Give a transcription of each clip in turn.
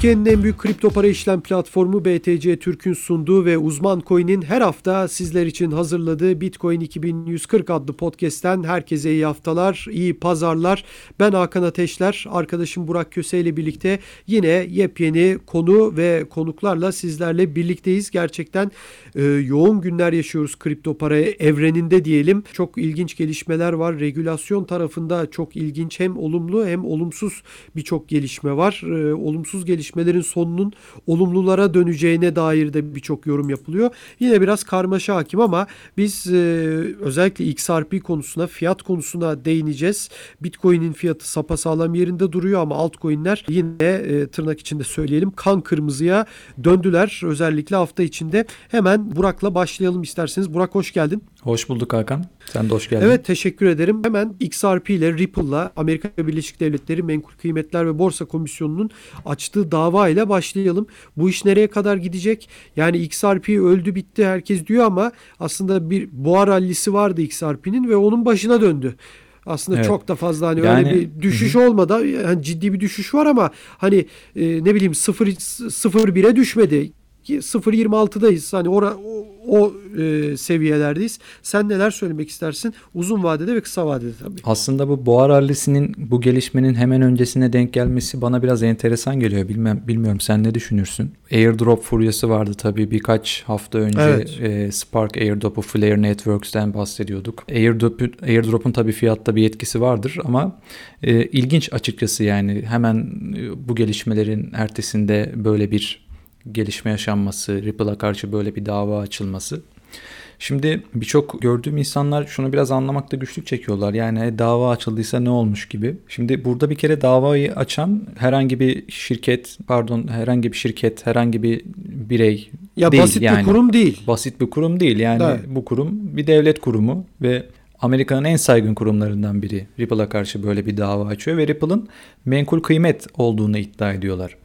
Türkiye'nin en büyük kripto para işlem platformu BTC Türk'ün sunduğu ve Uzman Coin'in her hafta sizler için hazırladığı Bitcoin 2140 adlı podcast'ten herkese iyi haftalar, iyi pazarlar. Ben Hakan Ateşler, arkadaşım Burak Köse ile birlikte yine yepyeni konu ve konuklarla sizlerle birlikteyiz. Gerçekten e, yoğun günler yaşıyoruz kripto para evreninde diyelim. Çok ilginç gelişmeler var. Regülasyon tarafında çok ilginç hem olumlu hem olumsuz birçok gelişme var. E, olumsuz gelişmelerin sonunun olumlulara döneceğine dair de birçok yorum yapılıyor. Yine biraz karmaşa hakim ama biz e, özellikle XRP konusuna, fiyat konusuna değineceğiz. Bitcoin'in fiyatı sapasağlam yerinde duruyor ama altcoin'ler yine e, tırnak içinde söyleyelim kan kırmızıya döndüler. Özellikle hafta içinde. Hemen Burak'la başlayalım isterseniz. Burak hoş geldin. Hoş bulduk Hakan. Sen de hoş geldin. Evet teşekkür ederim. Hemen XRP ile Ripple'la Amerika Birleşik Devletleri Menkul Kıymetler ve Borsa Komisyonu'nun açtığı dava ile başlayalım. Bu iş nereye kadar gidecek? Yani XRP öldü bitti herkes diyor ama aslında bir boğa rallisi vardı XRP'nin ve onun başına döndü. Aslında evet. çok da fazla hani yani, öyle bir düşüş hı. olmadı. Yani ciddi bir düşüş var ama hani e, ne bileyim 0 0 1'e düşmedi. 0.26'dayız. Hani ora, o, o e, seviyelerdeyiz. Sen neler söylemek istersin? Uzun vadede ve kısa vadede tabii. Aslında bu boğa rallisinin bu gelişmenin hemen öncesine denk gelmesi bana biraz enteresan geliyor. Bilmem bilmiyorum sen ne düşünürsün? Airdrop furyası vardı tabii birkaç hafta önce evet. e, Spark Airdrop'u Flare Networks'ten bahsediyorduk. Airdrop, Airdrop'un tabii fiyatta bir etkisi vardır ama e, ilginç açıkçası yani hemen e, bu gelişmelerin ertesinde böyle bir gelişme yaşanması, Ripple'a karşı böyle bir dava açılması. Şimdi birçok gördüğüm insanlar şunu biraz anlamakta güçlük çekiyorlar. Yani dava açıldıysa ne olmuş gibi. Şimdi burada bir kere davayı açan herhangi bir şirket, pardon herhangi bir şirket, herhangi bir birey ya değil. basit yani, bir kurum değil. Basit bir kurum değil. Yani evet. bu kurum bir devlet kurumu ve Amerika'nın en saygın kurumlarından biri Ripple'a karşı böyle bir dava açıyor ve Ripple'ın menkul kıymet olduğunu iddia ediyorlar.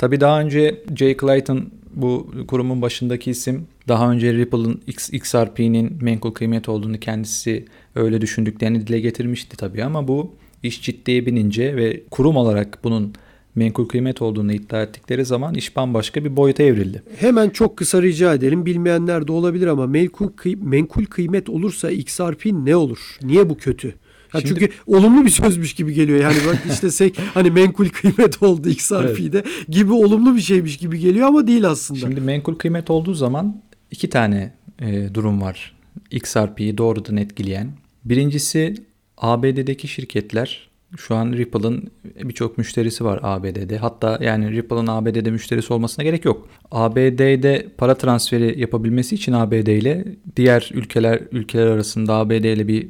Tabi daha önce Jay Clayton bu kurumun başındaki isim daha önce Ripple'ın XRP'nin menkul kıymet olduğunu kendisi öyle düşündüklerini dile getirmişti tabii ama bu iş ciddiye binince ve kurum olarak bunun menkul kıymet olduğunu iddia ettikleri zaman iş bambaşka bir boyuta evrildi. Hemen çok kısa rica edelim. Bilmeyenler de olabilir ama menkul, kıy menkul kıymet olursa XRP ne olur? Niye bu kötü? Ha Şimdi, çünkü olumlu bir sözmüş gibi geliyor. Yani bak işte sek hani menkul kıymet oldu XRP'de evet. gibi olumlu bir şeymiş gibi geliyor ama değil aslında. Şimdi menkul kıymet olduğu zaman iki tane e, durum var. XRP'yi doğrudan etkileyen. Birincisi ABD'deki şirketler şu an Ripple'ın birçok müşterisi var ABD'de. Hatta yani Ripple'ın ABD'de müşterisi olmasına gerek yok. ABD'de para transferi yapabilmesi için ABD ile diğer ülkeler ülkeler arasında ABD ile bir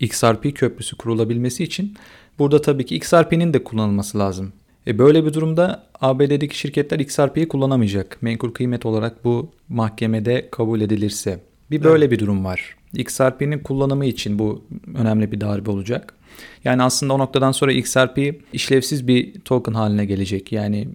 XRP köprüsü kurulabilmesi için burada tabii ki XRP'nin de kullanılması lazım. E böyle bir durumda ABD'deki şirketler XRP'yi kullanamayacak. Menkul kıymet olarak bu mahkemede kabul edilirse. Bir böyle evet. bir durum var. XRP'nin kullanımı için bu önemli bir darbe olacak. Yani aslında o noktadan sonra XRP işlevsiz bir token haline gelecek. Yani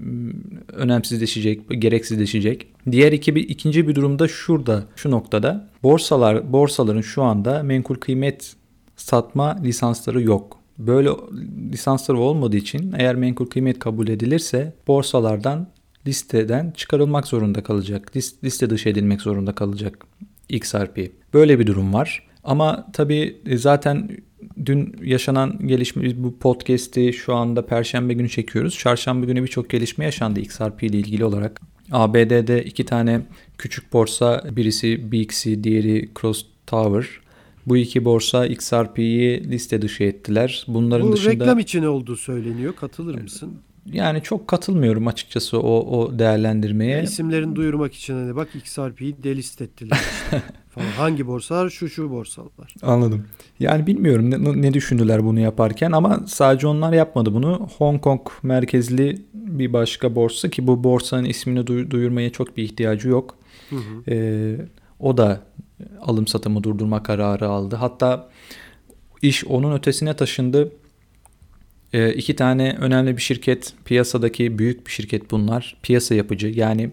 önemsizleşecek, gereksizleşecek. Diğer iki, bir, ikinci bir durumda şurada, şu noktada. Borsalar, borsaların şu anda menkul kıymet satma lisansları yok. Böyle lisansları olmadığı için eğer menkul kıymet kabul edilirse borsalardan listeden çıkarılmak zorunda kalacak. Liste dışı edilmek zorunda kalacak XRP. Böyle bir durum var. Ama tabii e, zaten dün yaşanan gelişme bu podcast'i şu anda perşembe günü çekiyoruz. Çarşamba günü birçok gelişme yaşandı XRP ile ilgili olarak. ABD'de iki tane küçük borsa birisi BXC diğeri Cross Tower bu iki borsa XRP'yi liste dışı ettiler. Bunların Bu dışında... reklam için olduğu söyleniyor. Katılır mısın? Yani çok katılmıyorum açıkçası o, o değerlendirmeye. Ya isimlerini duyurmak için hani bak XRP'yi delist ettiler işte. falan. Hangi borsalar? Şu şu borsalar. Anladım. Yani bilmiyorum ne, ne düşündüler bunu yaparken ama sadece onlar yapmadı bunu. Hong Kong merkezli bir başka borsa ki bu borsanın ismini duyurmaya çok bir ihtiyacı yok. Hı hı. Ee, o da alım satımı durdurma kararı aldı. Hatta iş onun ötesine taşındı. E, iki tane önemli bir şirket piyasadaki büyük bir şirket bunlar. Piyasa yapıcı yani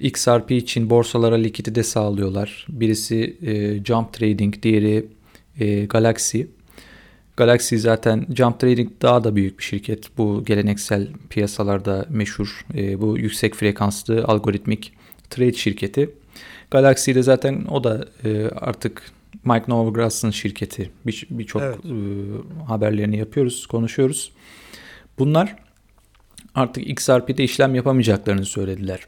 XRP için borsalara likidite sağlıyorlar. Birisi e, Jump Trading, diğeri e, Galaxy. Galaxy zaten Jump Trading daha da büyük bir şirket. Bu geleneksel piyasalarda meşhur. E, bu yüksek frekanslı algoritmik trade şirketi. Galaxy de zaten o da e, artık Mike Novograt'ın şirketi. Birçok bir, evet. e, haberlerini yapıyoruz, konuşuyoruz. Bunlar artık XRP'de işlem yapamayacaklarını söylediler.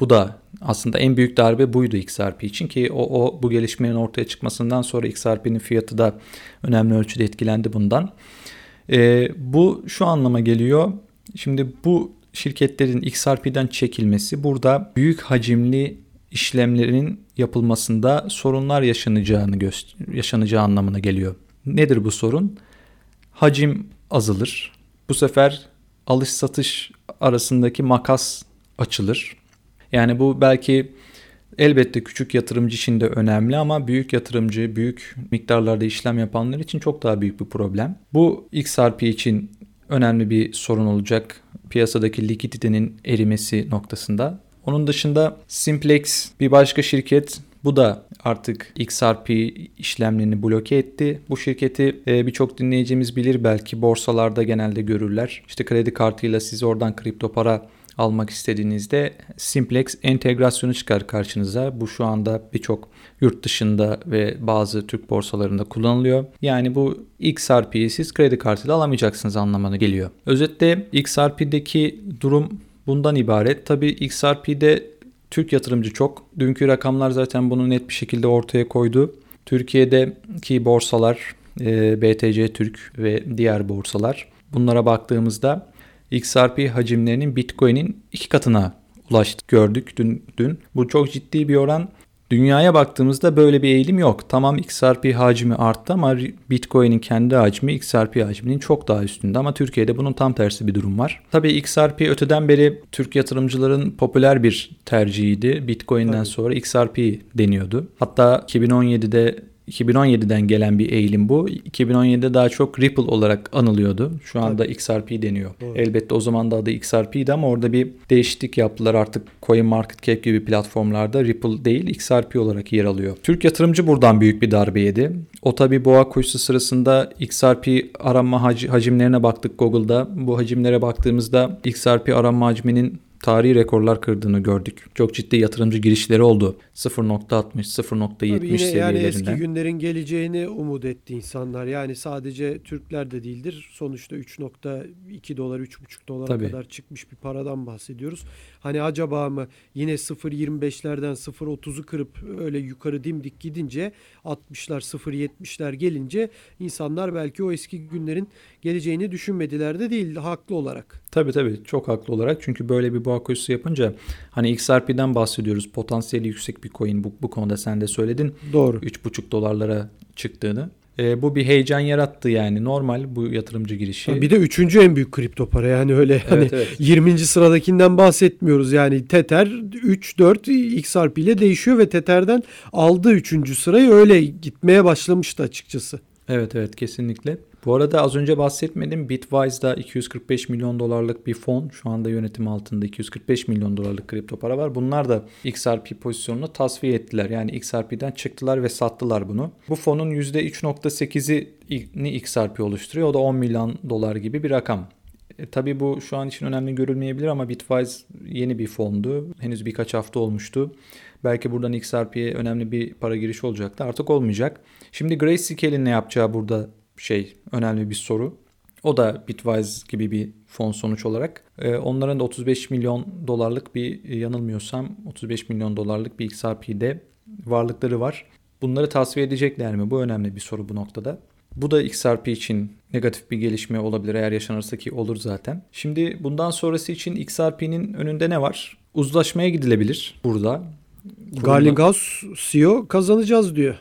Bu da aslında en büyük darbe buydu XRP için ki o, o bu gelişmenin ortaya çıkmasından sonra XRP'nin fiyatı da önemli ölçüde etkilendi bundan. E, bu şu anlama geliyor. Şimdi bu şirketlerin XRP'den çekilmesi burada büyük hacimli işlemlerin yapılmasında sorunlar yaşanacağını yaşanacağı anlamına geliyor. Nedir bu sorun? Hacim azalır. Bu sefer alış satış arasındaki makas açılır. Yani bu belki elbette küçük yatırımcı için de önemli ama büyük yatırımcı, büyük miktarlarda işlem yapanlar için çok daha büyük bir problem. Bu XRP için önemli bir sorun olacak piyasadaki likiditenin erimesi noktasında. Onun dışında Simplex bir başka şirket bu da artık XRP işlemlerini bloke etti. Bu şirketi e, birçok dinleyicimiz bilir belki borsalarda genelde görürler. İşte kredi kartıyla siz oradan kripto para almak istediğinizde Simplex entegrasyonu çıkar karşınıza. Bu şu anda birçok yurt dışında ve bazı Türk borsalarında kullanılıyor. Yani bu XRP'yi siz kredi kartıyla alamayacaksınız anlamına geliyor. Özetle XRP'deki durum bundan ibaret. Tabii XRP'de Türk yatırımcı çok. Dünkü rakamlar zaten bunu net bir şekilde ortaya koydu. Türkiye'deki borsalar, e, BTC Türk ve diğer borsalar bunlara baktığımızda XRP hacimlerinin Bitcoin'in iki katına ulaştı gördük dün, dün. Bu çok ciddi bir oran. Dünyaya baktığımızda böyle bir eğilim yok. Tamam XRP hacmi arttı ama Bitcoin'in kendi hacmi XRP hacminin çok daha üstünde ama Türkiye'de bunun tam tersi bir durum var. Tabii XRP öteden beri Türk yatırımcıların popüler bir tercihiydi. Bitcoin'den Tabii. sonra XRP deniyordu. Hatta 2017'de 2017'den gelen bir eğilim bu. 2017'de daha çok Ripple olarak anılıyordu. Şu anda Tabii. XRP deniyor. Doğru. Elbette o zaman da adı XRP'di ama orada bir değişiklik yaptılar. Artık CoinMarketCap gibi platformlarda Ripple değil XRP olarak yer alıyor. Türk yatırımcı buradan büyük bir darbe yedi. O tabi boğa koşusu sırasında XRP arama hacimlerine baktık Google'da. Bu hacimlere baktığımızda XRP arama hacminin tarihi rekorlar kırdığını gördük. Çok ciddi yatırımcı girişleri oldu. 0.60, 0.70 seviyelerinde. Yani eski günlerin geleceğini umut etti insanlar. Yani sadece Türkler de değildir. Sonuçta 3.2 dolar, 3.5 dolara Tabii. kadar çıkmış bir paradan bahsediyoruz. Hani acaba mı yine 0.25'lerden 0.30'u kırıp öyle yukarı dimdik gidince 60'lar 0.70'ler gelince insanlar belki o eski günlerin geleceğini düşünmediler de değil haklı olarak. Tabii tabii çok haklı olarak çünkü böyle bir boğa koşusu yapınca hani XRP'den bahsediyoruz potansiyeli yüksek bir coin bu, bu konuda sen de söyledin. Doğru. 3,5 dolarlara çıktığını. E, bu bir heyecan yarattı yani normal bu yatırımcı girişi. Bir de üçüncü en büyük kripto para yani öyle evet, hani evet. 20. sıradakinden bahsetmiyoruz yani Tether 3 4 XRP ile değişiyor ve Tether'den aldığı üçüncü sırayı öyle gitmeye başlamıştı açıkçası. Evet evet kesinlikle. Bu arada az önce bahsetmedim. Bitwise'da 245 milyon dolarlık bir fon. Şu anda yönetim altında 245 milyon dolarlık kripto para var. Bunlar da XRP pozisyonunu tasfiye ettiler. Yani XRP'den çıktılar ve sattılar bunu. Bu fonun %3.8'ini XRP oluşturuyor. O da 10 milyon dolar gibi bir rakam. E, tabii bu şu an için önemli görülmeyebilir ama Bitwise yeni bir fondu. Henüz birkaç hafta olmuştu. Belki buradan XRP'ye önemli bir para girişi olacaktı. Artık olmayacak. Şimdi Grayscale'in ne yapacağı burada şey önemli bir soru. O da Bitwise gibi bir fon sonuç olarak. Ee, onların da 35 milyon dolarlık bir e, yanılmıyorsam 35 milyon dolarlık bir XRP'de varlıkları var. Bunları tasfiye edecekler mi? Bu önemli bir soru bu noktada. Bu da XRP için negatif bir gelişme olabilir eğer yaşanırsa ki olur zaten. Şimdi bundan sonrası için XRP'nin önünde ne var? Uzlaşmaya gidilebilir burada. Garlinghouse CEO kazanacağız diyor.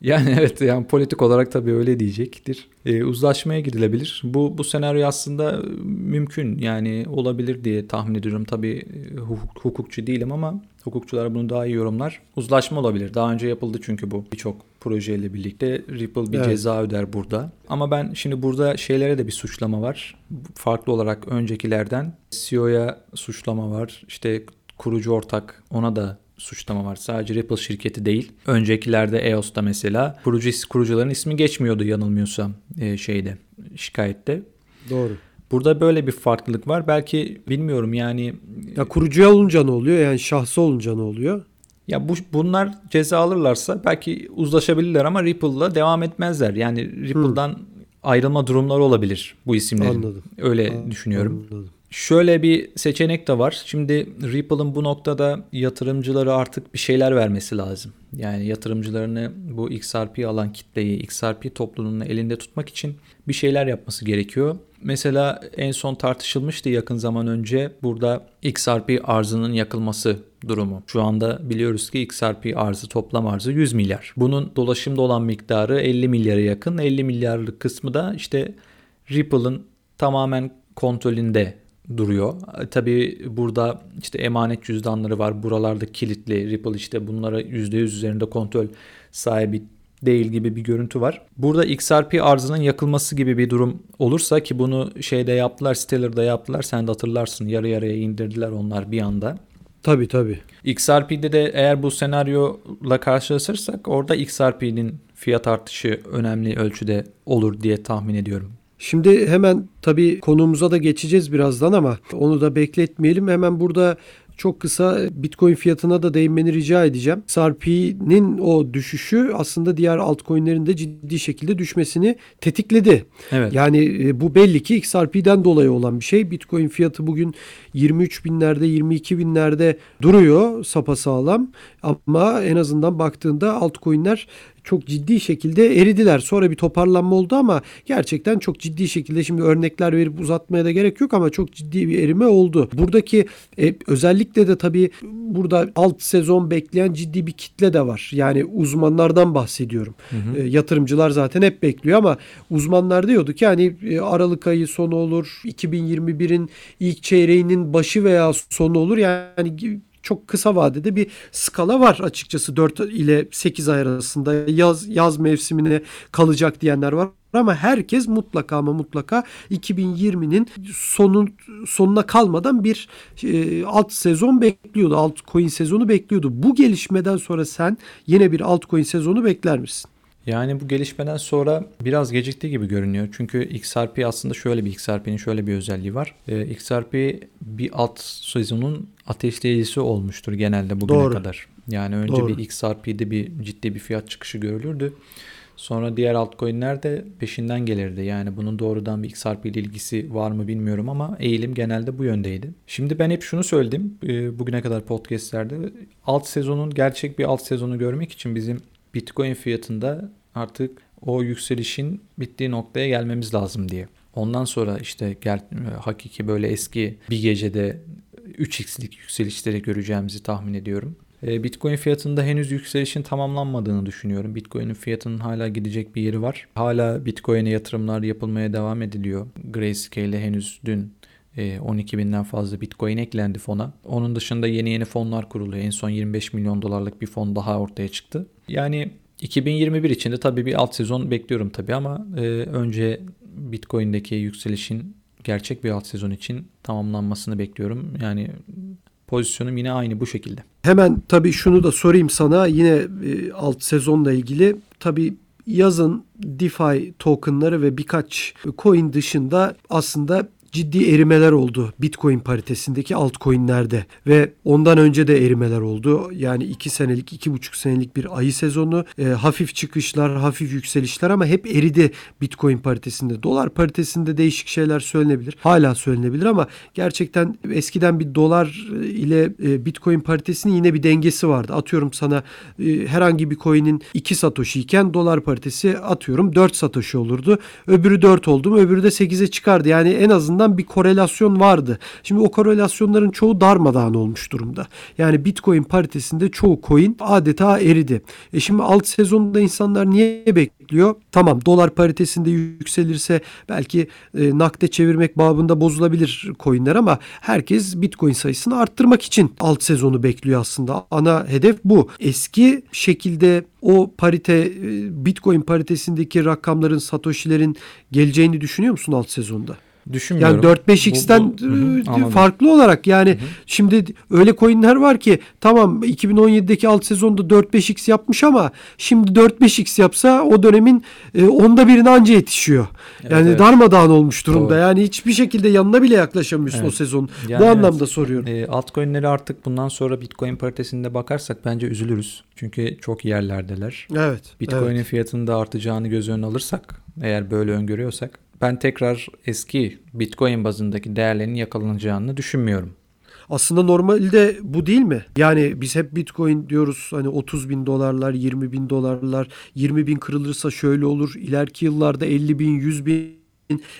Yani evet yani politik olarak tabii öyle diyecektir. E, uzlaşmaya gidilebilir. Bu bu senaryo aslında mümkün yani olabilir diye tahmin ediyorum. Tabii e, hukuk, hukukçu değilim ama hukukçular bunu daha iyi yorumlar. Uzlaşma olabilir. Daha önce yapıldı çünkü bu birçok projeyle birlikte. Ripple bir evet. ceza öder burada. Ama ben şimdi burada şeylere de bir suçlama var. Farklı olarak öncekilerden CEO'ya suçlama var. İşte kurucu ortak ona da suçlama var. Sadece Ripple şirketi değil. Öncekilerde EOS'ta mesela kurucu kurucuların ismi geçmiyordu yanılmıyorsam e, şeyde şikayette. Doğru. Burada böyle bir farklılık var. Belki bilmiyorum yani. Ya kurucuya olunca ne oluyor? Yani şahsı olunca ne oluyor? Ya bu bunlar ceza alırlarsa belki uzlaşabilirler ama Ripple'la devam etmezler. Yani Ripple'dan hmm. ayrılma durumları olabilir bu isimlerin. Anladım. Öyle Anladım. düşünüyorum. Anladım. Şöyle bir seçenek de var. Şimdi Ripple'ın bu noktada yatırımcıları artık bir şeyler vermesi lazım. Yani yatırımcılarını bu XRP alan kitleyi, XRP topluluğunu elinde tutmak için bir şeyler yapması gerekiyor. Mesela en son tartışılmıştı yakın zaman önce burada XRP arzının yakılması durumu. Şu anda biliyoruz ki XRP arzı toplam arzı 100 milyar. Bunun dolaşımda olan miktarı 50 milyara yakın. 50 milyarlık kısmı da işte Ripple'ın tamamen kontrolünde duruyor. Tabii burada işte emanet cüzdanları var. Buralarda kilitli. Ripple işte bunlara %100 üzerinde kontrol sahibi değil gibi bir görüntü var. Burada XRP arzının yakılması gibi bir durum olursa ki bunu şeyde yaptılar, Stellar'da yaptılar. Sen de hatırlarsın yarı yarıya indirdiler onlar bir anda. Tabii tabii. XRP'de de eğer bu senaryola karşılaşırsak orada XRP'nin fiyat artışı önemli ölçüde olur diye tahmin ediyorum. Şimdi hemen tabii konumuza da geçeceğiz birazdan ama onu da bekletmeyelim. Hemen burada çok kısa Bitcoin fiyatına da değinmeni rica edeceğim. XRP'nin o düşüşü aslında diğer altcoin'lerin de ciddi şekilde düşmesini tetikledi. Evet. Yani e, bu belli ki XRP'den dolayı olan bir şey. Bitcoin fiyatı bugün 23 binlerde 22 binlerde duruyor sapasağlam ama en azından baktığında altcoin'ler çok ciddi şekilde eridiler. Sonra bir toparlanma oldu ama gerçekten çok ciddi şekilde şimdi örnekler verip uzatmaya da gerek yok ama çok ciddi bir erime oldu. Buradaki e, özellikle de tabii burada alt sezon bekleyen ciddi bir kitle de var. Yani uzmanlardan bahsediyorum. Hı hı. E, yatırımcılar zaten hep bekliyor ama uzmanlar diyordu ki hani e, Aralık ayı sonu olur, 2021'in ilk çeyreğinin başı veya sonu olur. Yani çok kısa vadede bir skala var açıkçası 4 ile 8 ay arasında yaz yaz mevsimine kalacak diyenler var ama herkes mutlaka ama mutlaka 2020'nin sonun sonuna kalmadan bir e, alt sezon bekliyordu. Altcoin sezonu bekliyordu. Bu gelişmeden sonra sen yine bir altcoin sezonu bekler misin? Yani bu gelişmeden sonra biraz gecikti gibi görünüyor. Çünkü XRP aslında şöyle bir XRP'nin şöyle bir özelliği var. Ee, XRP bir alt sezonun ateşleyicisi olmuştur genelde bugüne Doğru. kadar. Yani önce Doğru. bir XRP'de bir ciddi bir fiyat çıkışı görülürdü. Sonra diğer altcoin'ler de peşinden gelirdi. Yani bunun doğrudan bir XRP ile ilgisi var mı bilmiyorum ama eğilim genelde bu yöndeydi. Şimdi ben hep şunu söyledim e, bugüne kadar podcastlerde. Alt sezonun gerçek bir alt sezonu görmek için bizim Bitcoin fiyatında artık o yükselişin bittiği noktaya gelmemiz lazım diye. Ondan sonra işte gel, hakiki böyle eski bir gecede 3x'lik yükselişleri göreceğimizi tahmin ediyorum. E, Bitcoin fiyatında henüz yükselişin tamamlanmadığını düşünüyorum. Bitcoin'in fiyatının hala gidecek bir yeri var. Hala Bitcoin'e yatırımlar yapılmaya devam ediliyor. Grayscale henüz dün 12 e, binden fazla Bitcoin eklendi fona. Onun dışında yeni yeni fonlar kuruluyor. En son 25 milyon dolarlık bir fon daha ortaya çıktı. Yani 2021 için de tabii bir alt sezon bekliyorum tabii ama e, önce Bitcoin'deki yükselişin gerçek bir alt sezon için tamamlanmasını bekliyorum. Yani pozisyonum yine aynı bu şekilde. Hemen tabii şunu da sorayım sana yine e, alt sezonla ilgili. Tabii yazın DeFi tokenları ve birkaç coin dışında aslında ciddi erimeler oldu Bitcoin paritesindeki altcoin'lerde ve ondan önce de erimeler oldu. Yani 2 senelik, 2,5 senelik bir ayı sezonu. E, hafif çıkışlar, hafif yükselişler ama hep eridi Bitcoin paritesinde. Dolar paritesinde değişik şeyler söylenebilir. Hala söylenebilir ama gerçekten eskiden bir dolar ile e, Bitcoin paritesinin yine bir dengesi vardı. Atıyorum sana e, herhangi bir coin'in 2 satoshi iken dolar paritesi atıyorum 4 satoshi olurdu. Öbürü 4 oldu mu öbürü de 8'e çıkardı. Yani en azından azından bir korelasyon vardı. Şimdi o korelasyonların çoğu darmadağın olmuş durumda. Yani Bitcoin paritesinde çoğu coin adeta eridi. E şimdi alt sezonda insanlar niye bekliyor? Tamam dolar paritesinde yükselirse belki e, nakde çevirmek babında bozulabilir coinler ama herkes Bitcoin sayısını arttırmak için alt sezonu bekliyor aslında. Ana hedef bu. Eski şekilde o parite e, Bitcoin paritesindeki rakamların Satoshi'lerin geleceğini düşünüyor musun alt sezonda? Düşünmüyorum. Yani 4-5x'ten Bu- bu- Hı hı, e, anladım. farklı olarak yani şimdi öyle coinler var ki tamam 2017'deki alt sezonda 4-5x yapmış ama şimdi 4-5x yapsa o dönemin e, onda birine anca yetişiyor. Evet, yani evet. darmadağın olmuş durumda. Doğru. Yani hiçbir şekilde yanına bile yaklaşamıyorsun Evet. o sezon. Yani Bu evet. anlamda soruyorum. E, altcoin'leri artık bundan sonra Bitcoin paritesinde bakarsak bence üzülürüz. Çünkü çok yerlerdeler. Evet. Bitcoin'in evet. fiyatının da artacağını göz önüne alırsak, eğer böyle öngörüyorsak, ben tekrar eski Bitcoin bazındaki değerlerinin yakalanacağını düşünmüyorum. Aslında normalde bu değil mi? Yani biz hep Bitcoin diyoruz hani 30 bin dolarlar, 20 bin dolarlar, 20 bin kırılırsa şöyle olur. İleriki yıllarda 50 bin, 100 bin.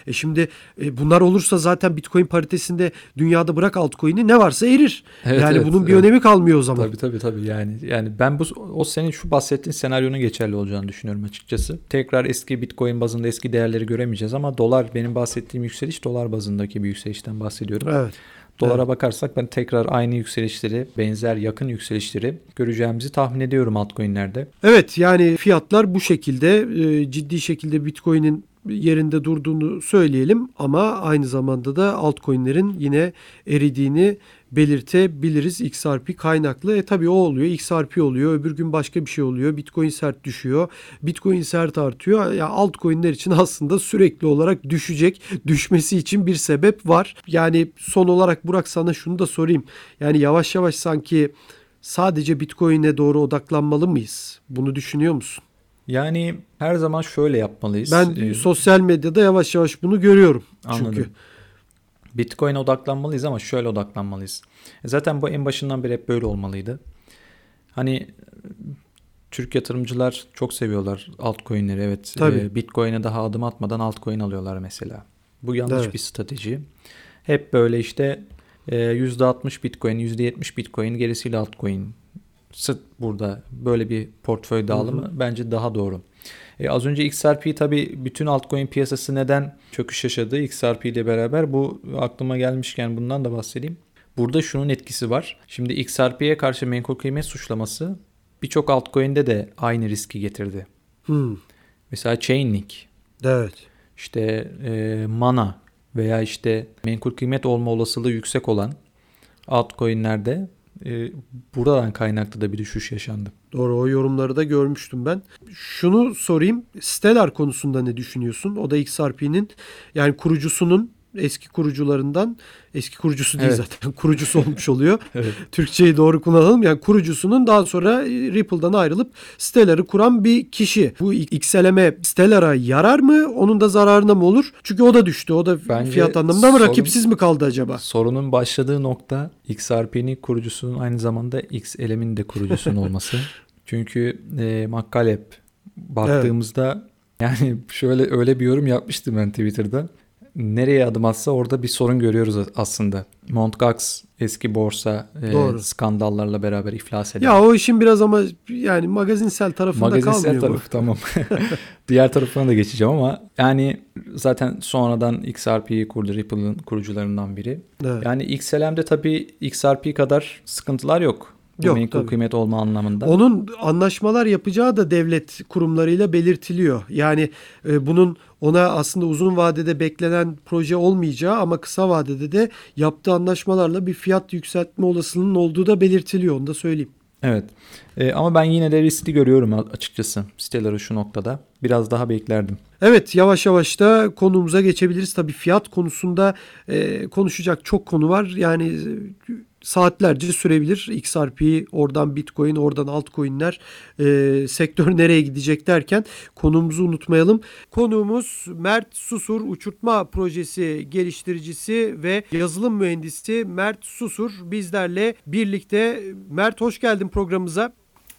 E şimdi e, bunlar olursa zaten Bitcoin paritesinde dünyada bırak altcoin'i ne varsa erir. Evet, yani evet, bunun bir evet. önemi kalmıyor o zaman. Tabii tabii tabii yani yani ben bu o senin şu bahsettiğin senaryonun geçerli olacağını düşünüyorum açıkçası. Tekrar eski Bitcoin bazında eski değerleri göremeyeceğiz ama dolar benim bahsettiğim yükseliş dolar bazındaki bir yükselişten bahsediyorum. Evet. Dolara Evet. bakarsak ben tekrar aynı yükselişleri, benzer yakın yükselişleri göreceğimizi tahmin ediyorum altcoin'lerde. Evet yani fiyatlar bu şekilde e, ciddi şekilde Bitcoin'in yerinde durduğunu söyleyelim ama aynı zamanda da altcoin'lerin yine eridiğini belirtebiliriz XRP kaynaklı. E tabii o oluyor XRP oluyor öbür gün başka bir şey oluyor Bitcoin sert düşüyor Bitcoin sert artıyor. Ya yani altcoin'ler için aslında sürekli olarak düşecek düşmesi için bir sebep var. Yani son olarak Burak sana şunu da sorayım. Yani yavaş yavaş sanki sadece Bitcoin'e doğru odaklanmalı mıyız? Bunu düşünüyor musun? Yani her zaman şöyle yapmalıyız. Ben Ee, sosyal medyada yavaş yavaş bunu görüyorum. Anladım. Çünkü Bitcoin'e odaklanmalıyız ama şöyle odaklanmalıyız. E Zaten bu en başından beri hep böyle olmalıydı. Hani e, Türk yatırımcılar çok seviyorlar altcoin'leri. Evet. Tabii. E, Bitcoin'e daha adım atmadan altcoin alıyorlar mesela. Bu yanlış Evet. bir strateji. Hep böyle işte e, %60 Bitcoin, %70 Bitcoin gerisiyle altcoin. Sırt burada böyle bir portföy dağılımı bence daha doğru. E, az önce XRP tabii bütün altcoin piyasası neden çöküş yaşadı XRP ile beraber bu aklıma gelmişken bundan da bahsedeyim. Burada şunun etkisi var. Şimdi XRP'ye karşı menkul kıymet suçlaması birçok altcoin'de de aynı riski getirdi. hmm, Mesela Chainlink, evet. işte e, Mana veya işte menkul kıymet olma olasılığı yüksek olan altcoin'lerde e, buradan kaynaklı da bir düşüş yaşandı. Doğru o yorumları da görmüştüm ben. Şunu sorayım. Stellar konusunda ne düşünüyorsun? O da XRP'nin yani kurucusunun eski kurucularından eski kurucusu değil Evet. zaten kurucusu olmuş oluyor. Evet. Türkçeyi doğru kullanalım. Yani kurucusunun daha sonra Ripple'dan ayrılıp Stellar'ı kuran bir kişi. Bu XLM Stellar'a yarar mı? Onun da zararına mı olur? Çünkü o da düştü. O da Bence fiyat anlamında mı rakipsiz mi kaldı acaba? Sorunun başladığı nokta XRP'nin kurucusunun aynı zamanda XLM'in de kurucusunun olması. Çünkü e, McCaleb baktığımızda yani şöyle öyle bir yorum yapmıştım ben Twitter'da. Nereye adım atsa orada bir sorun görüyoruz aslında. Mt. Gox eski borsa e, Doğru. skandallarla beraber iflas eden. Ya o işin biraz ama yani magazinsel tarafında Magazinsel kalmıyor tarafı tamam. Diğer tarafına da geçeceğim ama yani zaten sonradan XRP'yi kurdu Ripple'ın kurucularından biri. Evet. Yani XLM'de tabii XRP kadar sıkıntılar yok. Bu Yok, menkul tabii. kıymet olma anlamında. Onun anlaşmalar yapacağı da devlet kurumlarıyla belirtiliyor. Yani e, bunun ona aslında uzun vadede beklenen proje olmayacağı ama kısa vadede de yaptığı anlaşmalarla bir fiyat yükseltme olasılığının olduğu da belirtiliyor. Onu da söyleyeyim. Evet. Ee, ama ben yine de riskli görüyorum açıkçası Stellar'ı şu noktada. Biraz daha beklerdim. Evet yavaş yavaş da konumuza geçebiliriz. Tabii fiyat konusunda e, konuşacak çok konu var. Yani e, saatlerce sürebilir. XRP, oradan Bitcoin, oradan altcoin'ler, e, sektör nereye gidecek derken konumuzu unutmayalım. Konuğumuz Mert Susur Uçurtma Projesi geliştiricisi ve yazılım mühendisi Mert Susur bizlerle birlikte. Mert hoş geldin programımıza.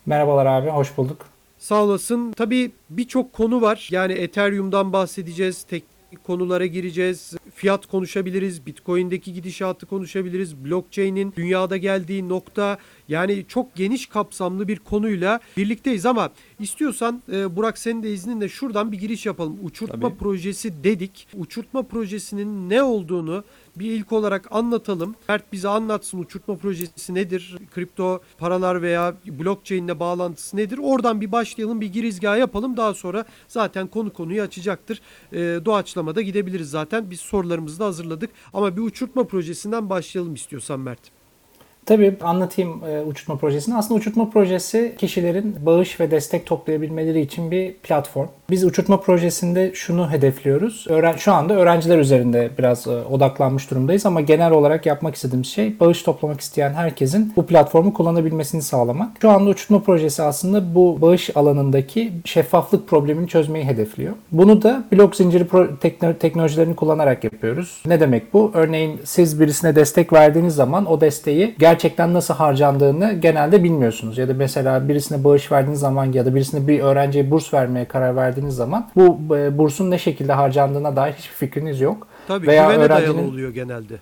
Merhabalar abi, hoş bulduk. Sağ olasın. Tabii birçok konu var. Yani Ethereum'dan bahsedeceğiz. Teknik konulara gireceğiz. Fiyat konuşabiliriz. Bitcoin'deki gidişatı konuşabiliriz. Blockchain'in dünyada geldiği nokta. Yani çok geniş kapsamlı bir konuyla birlikteyiz ama istiyorsan e, Burak senin de izninle şuradan bir giriş yapalım. Uçurtma Tabii. projesi dedik. Uçurtma projesinin ne olduğunu bir ilk olarak anlatalım. Mert bize anlatsın uçurtma projesi nedir? Kripto paralar veya blockchain ile bağlantısı nedir? Oradan bir başlayalım, bir girizgah yapalım. Daha sonra zaten konu konuyu açacaktır. E, doğaçlamada gidebiliriz zaten. Biz sorularımızı da hazırladık. Ama bir uçurtma projesinden başlayalım istiyorsan Mert. Tabii anlatayım e, uçurtma projesini. Aslında uçurtma projesi kişilerin bağış ve destek toplayabilmeleri için bir platform. Biz uçurtma projesinde şunu hedefliyoruz. Öğren şu anda öğrenciler üzerinde biraz e, odaklanmış durumdayız ama genel olarak yapmak istediğimiz şey bağış toplamak isteyen herkesin bu platformu kullanabilmesini sağlamak. Şu anda uçurtma projesi aslında bu bağış alanındaki şeffaflık problemini çözmeyi hedefliyor. Bunu da blok zinciri tekno- teknolojilerini kullanarak yapıyoruz. Ne demek bu? Örneğin siz birisine destek verdiğiniz zaman o desteği gerçekten nasıl harcandığını genelde bilmiyorsunuz. Ya da mesela birisine bağış verdiğiniz zaman ya da birisine bir öğrenciye burs vermeye karar verdiğiniz zaman bu e, bursun ne şekilde harcandığına dair hiçbir fikriniz yok. Tabii Veya güvene dayalı öğrencinin- oluyor genelde.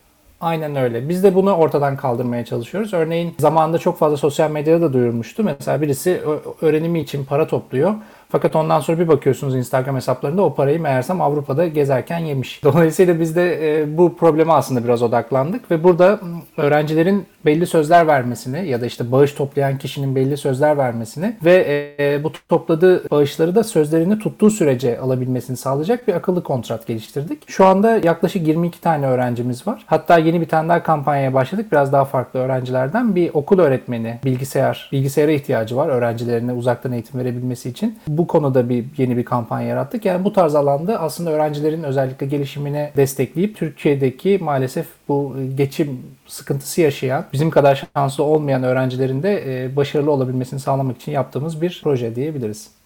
Aynen öyle. Biz de bunu ortadan kaldırmaya çalışıyoruz. Örneğin zamanında çok fazla sosyal medyada da duyurmuştu. Mesela birisi öğrenimi için para topluyor. Fakat ondan sonra bir bakıyorsunuz Instagram hesaplarında o parayı meğersem Avrupa'da gezerken yemiş. Dolayısıyla biz de e, bu probleme aslında biraz odaklandık ve burada m, öğrencilerin belli sözler vermesini ya da işte bağış toplayan kişinin belli sözler vermesini ve e, bu topladığı bağışları da sözlerini tuttuğu sürece alabilmesini sağlayacak bir akıllı kontrat geliştirdik. Şu anda yaklaşık 22 tane öğrencimiz var. Hatta yeni bir tane daha kampanyaya başladık. Biraz daha farklı öğrencilerden bir okul öğretmeni bilgisayar, bilgisayara ihtiyacı var öğrencilerine uzaktan eğitim verebilmesi için. Konuda bir yeni bir kampanya yarattık. Yani bu tarz alanda aslında öğrencilerin özellikle gelişimini destekleyip Türkiye'deki maalesef bu geçim sıkıntısı yaşayan, bizim kadar şanslı olmayan öğrencilerin de e, başarılı olabilmesini sağlamak için yaptığımız bir proje diyebiliriz.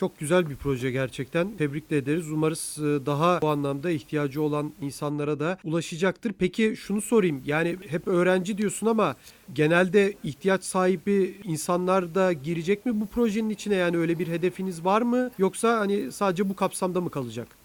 Çok güzel bir proje gerçekten. Tebrik de ederiz. Umarız e, daha bu anlamda ihtiyacı olan insanlara da ulaşacaktır. Peki şunu sorayım. Yani hep öğrenci diyorsun ama genelde ihtiyaç sahibi insanlar da girecek mi bu projenin içine? Yani öyle bir hedefiniz var mı? Yoksa hani sadece bu kapsamda mı kalacak?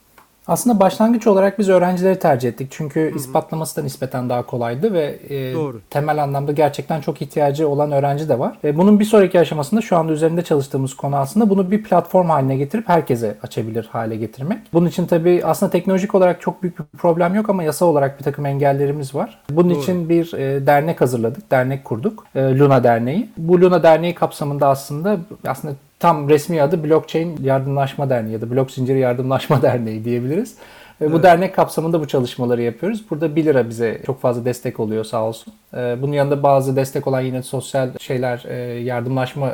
Aslında başlangıç olarak biz öğrencileri tercih ettik. Çünkü ispatlaması da nispeten daha kolaydı ve e, Doğru. temel anlamda gerçekten çok ihtiyacı olan öğrenci de var. Ve bunun bir sonraki aşamasında şu anda üzerinde çalıştığımız konu aslında bunu bir platform haline getirip herkese açabilir hale getirmek. Bunun için tabii aslında teknolojik olarak çok büyük bir problem yok ama yasa olarak bir takım engellerimiz var. Bunun Doğru. için bir e, dernek hazırladık, dernek kurduk. E, Luna Derneği. Bu Luna Derneği kapsamında aslında aslında tam resmi adı Blockchain Yardımlaşma Derneği ya da Blok Zinciri Yardımlaşma Derneği diyebiliriz. E, Bu Evet. dernek kapsamında bu çalışmaları yapıyoruz. Burada 1 lira bize çok fazla destek oluyor sağ olsun. E, Bunun yanında bazı destek olan yine sosyal şeyler, e, yardımlaşma e,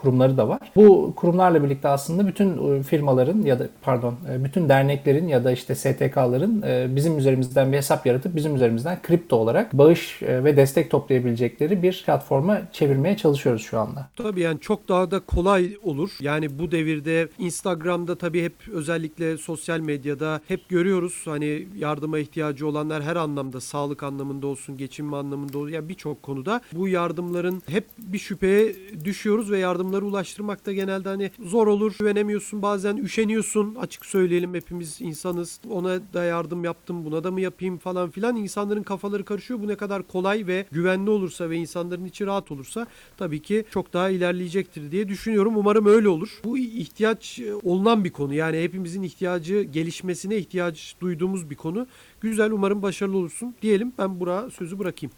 kurumları da var. Bu kurumlarla birlikte aslında bütün e, firmaların ya da pardon e, bütün derneklerin ya da işte STK'ların e, bizim üzerimizden bir hesap yaratıp bizim üzerimizden kripto olarak bağış ve destek toplayabilecekleri bir platforma çevirmeye çalışıyoruz şu anda. Tabii yani çok daha da kolay olur. Yani bu devirde Instagram'da tabii hep özellikle sosyal medyada hep görüyoruz. Hani yardıma ihtiyacı olanlar her anlamda sağlık anlamında olsun, geçinme anlamında olsun. Yani birçok konuda bu yardımların hep bir şüpheye düşüyoruz ve yardımları ulaştırmak da genelde hani zor olur. Güvenemiyorsun bazen üşeniyorsun. Açık söyleyelim hepimiz insanız. Ona da yardım yaptım buna da mı yapayım falan filan. İnsanların kafaları karışıyor. Bu ne kadar kolay ve güvenli olursa ve insanların içi rahat olursa tabii ki çok daha ilerleyecektir diye düşünüyorum. Umarım öyle olur. Bu ihtiyaç e, olunan bir konu. Yani hepimizin ihtiyacı gelişmesine ihtiyaç duyduğumuz bir konu. Güzel umarım başarılı olursun diyelim. Ben Burak'a sözü bırakayım.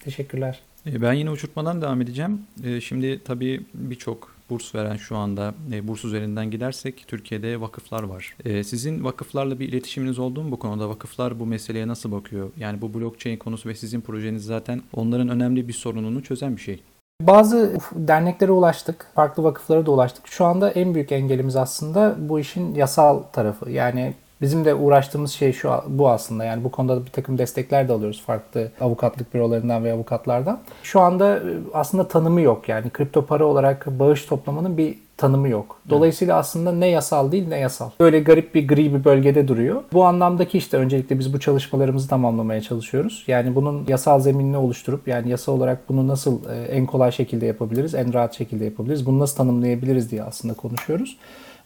Teşekkürler. E, Ben yine uçurtmadan devam edeceğim. E, Şimdi tabii birçok burs veren şu anda e, burs üzerinden gidersek Türkiye'de vakıflar var. E, Sizin vakıflarla bir iletişiminiz oldu mu bu konuda? Vakıflar bu meseleye nasıl bakıyor? Yani bu blockchain konusu ve sizin projeniz zaten onların önemli bir sorununu çözen bir şey. Bazı derneklere ulaştık, farklı vakıflara da ulaştık. Şu anda en büyük engelimiz aslında bu işin yasal tarafı. Yani bizim de uğraştığımız şey şu bu aslında. Yani bu konuda bir takım destekler de alıyoruz farklı avukatlık bürolarından ve avukatlardan. Şu anda e, aslında tanımı yok. Yani kripto para olarak bağış toplamanın bir tanımı yok. Dolayısıyla aslında ne yasal değil ne yasal. Böyle garip bir gri bir bölgede duruyor. Bu anlamdaki işte öncelikle biz bu çalışmalarımızı tamamlamaya çalışıyoruz. Yani bunun yasal zeminini oluşturup yani yasa olarak bunu nasıl e, en kolay şekilde yapabiliriz, en rahat şekilde yapabiliriz, bunu nasıl tanımlayabiliriz diye aslında konuşuyoruz.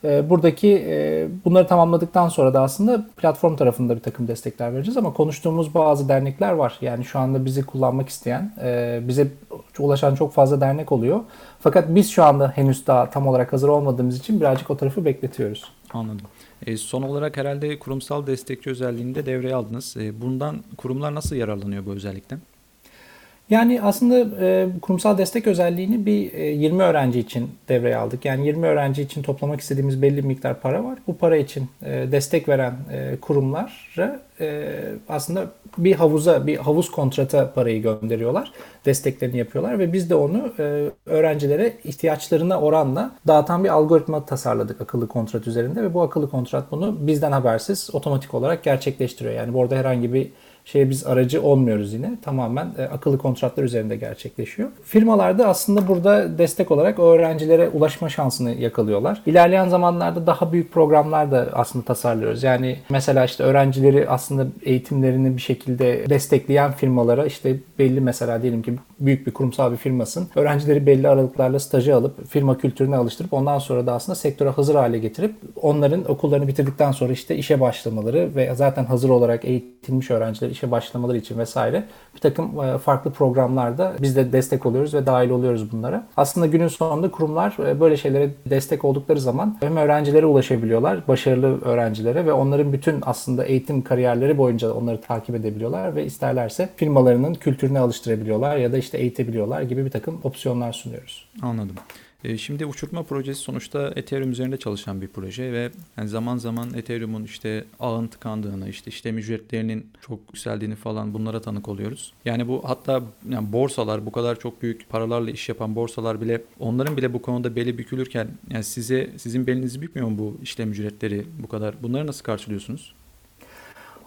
E, buradaki e, bunları tamamladıktan sonra da aslında platform tarafında bir takım destekler vereceğiz ama konuştuğumuz bazı dernekler var. Yani şu anda bizi kullanmak isteyen, e, bize ulaşan çok fazla dernek oluyor. Fakat biz şu anda henüz daha tam olarak hazır olmadığımız için birazcık o tarafı bekletiyoruz. Anladım. E, son olarak herhalde kurumsal destekçi özelliğini de devreye aldınız. E, bundan kurumlar nasıl yararlanıyor bu özellikten? Yani aslında e, kurumsal destek özelliğini bir e, 20 öğrenci için devreye aldık. Yani 20 öğrenci için toplamak istediğimiz belli bir miktar para var. Bu para için e, destek veren e, kurumlara e, aslında bir havuza, bir havuz kontrata parayı gönderiyorlar. Desteklerini yapıyorlar ve biz de onu e, öğrencilere ihtiyaçlarına oranla dağıtan bir algoritma tasarladık akıllı kontrat üzerinde ve bu akıllı kontrat bunu bizden habersiz otomatik olarak gerçekleştiriyor. Yani bu arada herhangi bir şeye biz aracı olmuyoruz yine. Tamamen e, akıllı kontratlar üzerinde gerçekleşiyor. Firmalar da aslında burada destek olarak öğrencilere ulaşma şansını yakalıyorlar. İlerleyen zamanlarda daha büyük programlar da aslında tasarlıyoruz. Yani mesela işte öğrencileri aslında eğitimlerini bir şekilde destekleyen firmalara işte belli mesela diyelim ki büyük bir kurumsal bir firmasın. Öğrencileri belli aralıklarla stajı alıp firma kültürüne alıştırıp ondan sonra da aslında sektöre hazır hale getirip onların okullarını bitirdikten sonra işte işe başlamaları ve zaten hazır olarak eğitilmiş öğrenciler işe başlamaları için vesaire bir takım e, farklı programlarda biz de destek oluyoruz ve dahil oluyoruz bunlara. Aslında günün sonunda kurumlar e, böyle şeylere destek oldukları zaman hem öğrencilere ulaşabiliyorlar, başarılı öğrencilere ve onların bütün aslında eğitim kariyerleri boyunca onları takip edebiliyorlar ve isterlerse firmalarının kültürüne alıştırabiliyorlar ya da işte eğitebiliyorlar gibi bir takım opsiyonlar sunuyoruz. Anladım. E, şimdi uçurtma projesi sonuçta Ethereum üzerinde çalışan bir proje ve yani zaman zaman Ethereum'un işte ağın tıkandığını, işte işlem ücretlerinin çok yükseldiğini falan bunlara tanık oluyoruz. Yani bu hatta yani borsalar bu kadar çok büyük paralarla iş yapan borsalar bile onların bile bu konuda beli bükülürken yani size sizin belinizi bükmüyor mu bu işlem ücretleri bu kadar? Bunları nasıl karşılıyorsunuz?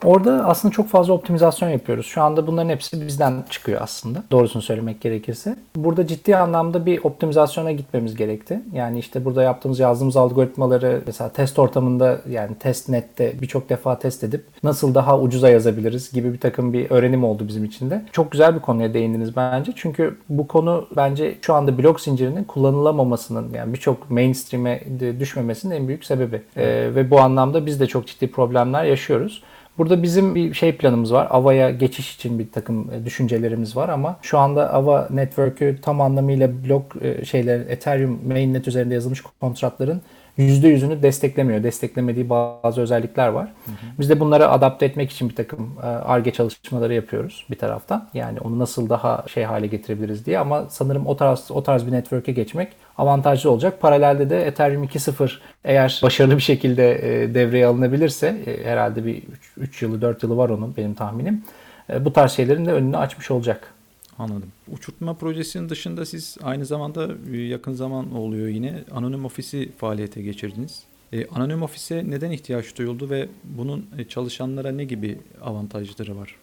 Orada aslında çok fazla optimizasyon yapıyoruz. Şu anda bunların hepsi bizden çıkıyor aslında. Doğrusunu söylemek gerekirse. Burada ciddi anlamda bir optimizasyona gitmemiz gerekti. Yani işte burada yaptığımız, yazdığımız algoritmaları mesela test ortamında yani test nette birçok defa test edip nasıl daha ucuza yazabiliriz gibi bir takım bir öğrenim oldu bizim için de. Çok güzel bir konuya değindiniz bence. Çünkü bu konu bence şu anda blok zincirinin kullanılamamasının yani birçok mainstream'e düşmemesinin en büyük sebebi. Ee, ve bu anlamda biz de çok ciddi problemler yaşıyoruz. Burada bizim bir şey planımız var. Ava'ya geçiş için bir takım e, düşüncelerimiz var ama şu anda Ava Network'ü tam anlamıyla blok e, şeyler Ethereum mainnet üzerinde yazılmış kontratların %100'ünü desteklemiyor. Desteklemediği bazı özellikler var. Hı hı. Biz de bunları adapte etmek için bir takım ARGE çalışmaları yapıyoruz bir taraftan. Yani onu nasıl daha şey hale getirebiliriz diye ama sanırım o tarz o tarz bir network'e geçmek avantajlı olacak. Paralelde de Ethereum 2.0 eğer başarılı bir şekilde e, devreye alınabilirse e, herhalde bir 3 yılı 4 yılı var onun benim tahminim. E, bu tarz şeylerin de önünü açmış olacak. Anladım. Uçurtma projesinin dışında siz aynı zamanda yakın zaman oluyor yine anonim ofisi faaliyete geçirdiniz. E, anonim ofise neden ihtiyaç duyuldu ve bunun çalışanlara ne gibi avantajları var?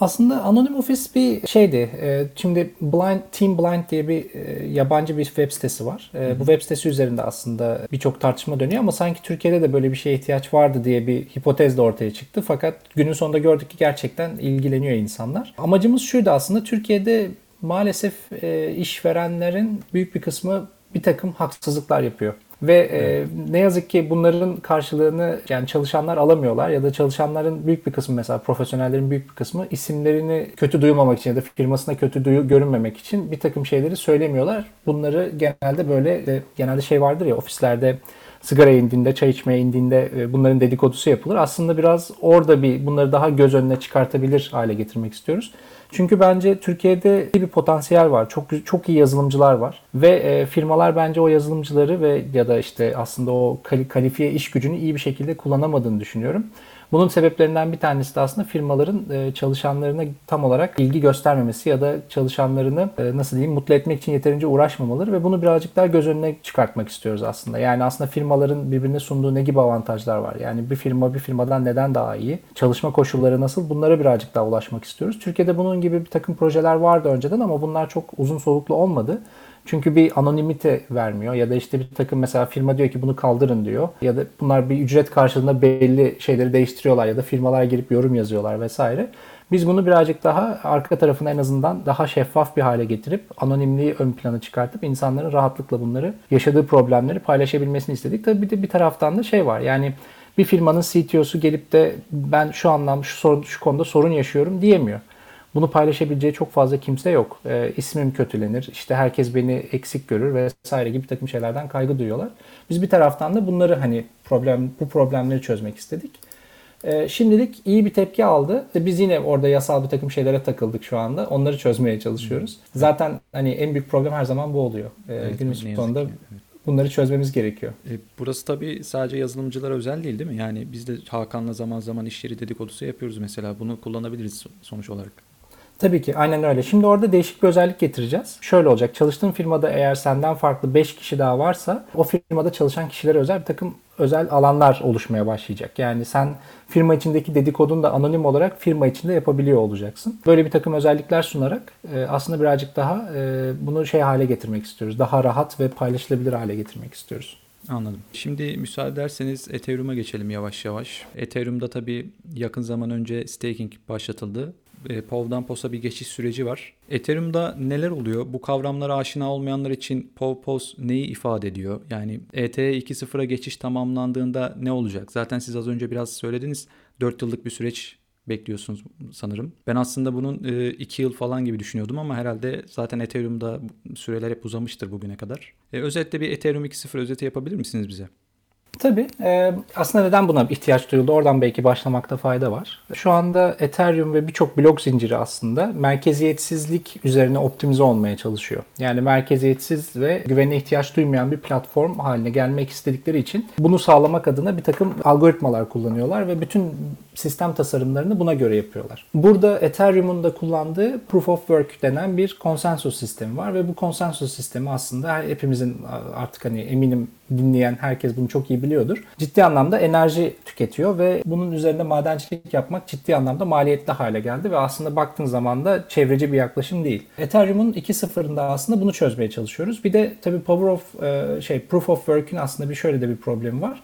Aslında Anonym Office bir şeydi. Ee, şimdi Blind Team Blind diye bir e, yabancı bir web sitesi var. Ee, bu web sitesi üzerinde aslında birçok tartışma dönüyor ama sanki Türkiye'de de böyle bir şeye ihtiyaç vardı diye bir hipotez de ortaya çıktı. Fakat günün sonunda gördük ki gerçekten ilgileniyor insanlar. Amacımız şuydu aslında Türkiye'de maalesef e, işverenlerin büyük bir kısmı bir takım haksızlıklar yapıyor. Ve e, ne yazık ki bunların karşılığını yani çalışanlar alamıyorlar ya da çalışanların büyük bir kısmı mesela profesyonellerin büyük bir kısmı isimlerini kötü duymamak için ya da firmasına kötü duyu görünmemek için bir takım şeyleri söylemiyorlar. Bunları genelde böyle de, genelde şey vardır ya ofislerde sigara indiğinde, çay içmeye indiğinde e, bunların dedikodusu yapılır. Aslında biraz orada bir bunları daha göz önüne çıkartabilir hale getirmek istiyoruz. Çünkü bence Türkiye'de bir potansiyel var. Çok çok iyi yazılımcılar var ve e, firmalar bence o yazılımcıları ve ya da işte aslında o kalifiye iş gücünü iyi bir şekilde kullanamadığını düşünüyorum. Bunun sebeplerinden bir tanesi de aslında firmaların e, çalışanlarına tam olarak ilgi göstermemesi ya da çalışanlarını e, nasıl diyeyim mutlu etmek için yeterince uğraşmamaları ve bunu birazcık daha göz önüne çıkartmak istiyoruz aslında. Yani aslında firmaların birbirine sunduğu ne gibi avantajlar var? Yani bir firma bir firmadan neden daha iyi? Çalışma koşulları nasıl? Bunlara birazcık daha ulaşmak istiyoruz. Türkiye'de bunun gibi bir takım projeler vardı önceden ama bunlar çok uzun soluklu olmadı. Çünkü bir anonimite vermiyor ya da işte bir takım mesela firma diyor ki bunu kaldırın diyor ya da bunlar bir ücret karşılığında belli şeyleri değiştiriyorlar ya da firmalar girip yorum yazıyorlar vesaire. Biz bunu birazcık daha arka tarafını en azından daha şeffaf bir hale getirip anonimliği ön plana çıkartıp insanların rahatlıkla bunları yaşadığı problemleri paylaşabilmesini istedik. Tabii bir de bir taraftan da şey var yani bir firmanın CTO'su gelip de ben şu anlamda şu, sorun, şu konuda sorun yaşıyorum diyemiyor. Bunu paylaşabileceği çok fazla kimse yok. E, ismim kötülenir, işte herkes beni eksik görür vesaire gibi takım şeylerden kaygı duyuyorlar. Biz bir taraftan da bunları hani problem bu problemleri çözmek istedik. E, şimdilik iyi bir tepki aldı. Biz yine orada yasal bir takım şeylere takıldık şu anda. Onları çözmeye çalışıyoruz. Zaten hani en büyük problem her zaman bu oluyor. E, Evet, yazık sonunda evet. bunları çözmemiz gerekiyor. E, burası tabii sadece yazılımcılara özel değil değil mi? Yani biz de Hakan'la zaman zaman iş yeri dedikodusu yapıyoruz mesela. Bunu kullanabiliriz sonuç olarak. Tabii ki aynen öyle. Şimdi orada değişik bir özellik getireceğiz. Şöyle olacak. Çalıştığın firmada eğer senden farklı 5 kişi daha varsa o firmada çalışan kişilere özel bir takım özel alanlar oluşmaya başlayacak. Yani sen firma içindeki dedikodunu da anonim olarak firma içinde yapabiliyor olacaksın. Böyle bir takım özellikler sunarak e, aslında birazcık daha e, bunu şey hale getirmek istiyoruz. Daha rahat ve paylaşılabilir hale getirmek istiyoruz. Anladım. Şimdi müsaade ederseniz Ethereum'a geçelim yavaş yavaş. Ethereum'da tabii yakın zaman önce staking başlatıldı. E, POV'dan POS'a bir geçiş süreci var. Ethereum'da neler oluyor? Bu kavramlara aşina olmayanlar için POV POS neyi ifade ediyor? Yani E ETH 2.0'a geçiş tamamlandığında ne olacak? Zaten siz az önce biraz söylediniz. 4 yıllık bir süreç bekliyorsunuz sanırım. Ben aslında bunun 2 yıl falan gibi düşünüyordum ama herhalde zaten Ethereum'da süreler hep uzamıştır bugüne kadar. E, özetle bir Ethereum 2.0 özeti yapabilir misiniz bize? Tabii. Aslında neden buna ihtiyaç duyuldu? Oradan belki başlamakta fayda var. Şu anda Ethereum ve birçok blok zinciri aslında merkeziyetsizlik üzerine optimize olmaya çalışıyor. Yani merkeziyetsiz ve güvene ihtiyaç duymayan bir platform haline gelmek istedikleri için bunu sağlamak adına bir takım algoritmalar kullanıyorlar ve bütün sistem tasarımlarını buna göre yapıyorlar. Burada Ethereum'un da kullandığı Proof of Work denen bir konsensus sistemi var ve bu konsensus sistemi aslında hepimizin artık hani eminim dinleyen herkes bunu çok iyi biliyordur. Ciddi anlamda enerji tüketiyor ve bunun üzerinde madencilik yapmak ciddi anlamda maliyetli hale geldi ve aslında baktığın zaman da çevreci bir yaklaşım değil. Ethereum'un 2.0'ında aslında bunu çözmeye çalışıyoruz. Bir de tabii Power of şey Proof of Work'ün aslında bir şöyle de bir problemi var.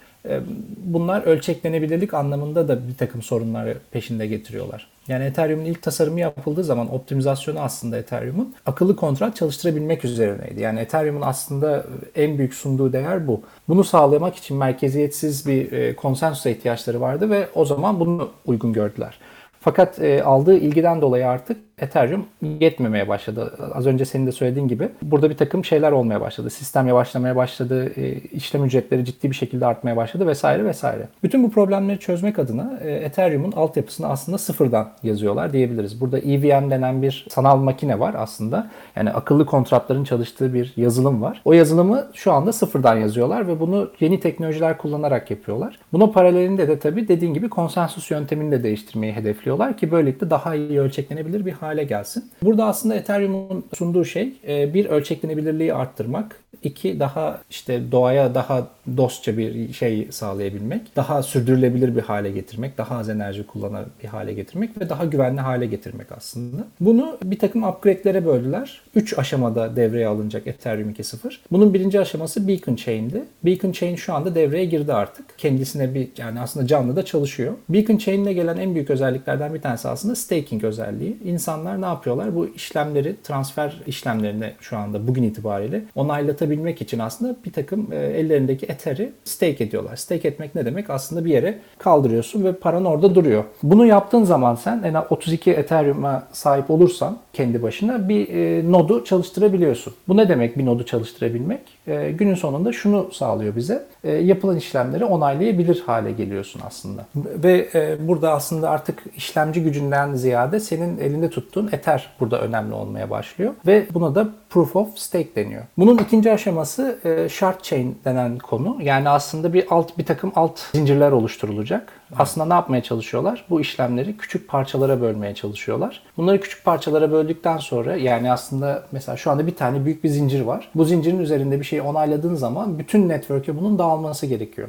Bunlar ölçeklenebilirlik anlamında da bir takım sorunları peşinde getiriyorlar. Yani Ethereum'un ilk tasarımı yapıldığı zaman optimizasyonu aslında Ethereum'un akıllı kontrat çalıştırabilmek üzerineydi. Yani Ethereum'un aslında en büyük sunduğu değer bu. Bunu sağlamak için merkeziyetsiz bir konsensusa ihtiyaçları vardı ve o zaman bunu uygun gördüler. Fakat e, aldığı ilgiden dolayı artık Ethereum yetmemeye başladı. Az önce senin de söylediğin gibi burada bir takım şeyler olmaya başladı. Sistem yavaşlamaya başladı, e, işlem ücretleri ciddi bir şekilde artmaya başladı vesaire vesaire. Bütün bu problemleri çözmek adına e, Ethereum'un altyapısını aslında sıfırdan yazıyorlar diyebiliriz. Burada EVM denen bir sanal makine var aslında. Yani akıllı kontratların çalıştığı bir yazılım var. O yazılımı şu anda sıfırdan yazıyorlar ve bunu yeni teknolojiler kullanarak yapıyorlar. Buna paralelinde de tabii dediğin gibi konsensus yöntemini de değiştirmeyi hedefliyorlar ki böylelikle daha iyi ölçeklenebilir bir hale gelsin. Burada aslında Ethereum'un sunduğu şey bir ölçeklenebilirliği arttırmak, iki daha işte doğaya daha dostça bir şey sağlayabilmek, daha sürdürülebilir bir hale getirmek, daha az enerji kullanan bir hale getirmek ve daha güvenli hale getirmek aslında. Bunu bir takım upgrade'lere böldüler. Üç aşamada devreye alınacak Ethereum 2.0. Bunun birinci aşaması Beacon Chain'di. Beacon Chain şu anda devreye girdi artık. Kendisine bir yani aslında canlı da çalışıyor. Beacon Chain'le gelen en büyük özelliklerden bir tanesi aslında staking özelliği. İnsanlar ne yapıyorlar? Bu işlemleri, transfer işlemlerini şu anda bugün itibariyle onaylatabilmek için aslında bir takım ellerindeki Ether'i stake ediyorlar. Stake etmek ne demek? Aslında bir yere kaldırıyorsun ve paran orada duruyor. Bunu yaptığın zaman sen en az 32 Ethereum'a sahip olursan kendi başına bir e, nodu çalıştırabiliyorsun. Bu ne demek bir nodu çalıştırabilmek? E, günün sonunda şunu sağlıyor bize. E, yapılan işlemleri onaylayabilir hale geliyorsun aslında. Ve e, burada aslında artık işlemci gücünden ziyade senin elinde tuttuğun Ether burada önemli olmaya başlıyor. Ve buna da Proof of Stake deniyor. Bunun ikinci aşaması e, Shard Chain denen konu. Yani aslında bir alt bir takım alt zincirler oluşturulacak. Aslında ne yapmaya çalışıyorlar? Bu işlemleri küçük parçalara bölmeye çalışıyorlar. Bunları küçük parçalara böldükten sonra yani aslında mesela şu anda bir tane büyük bir zincir var. Bu zincirin üzerinde bir şey onayladığın zaman bütün network'e bunun dağılması gerekiyor.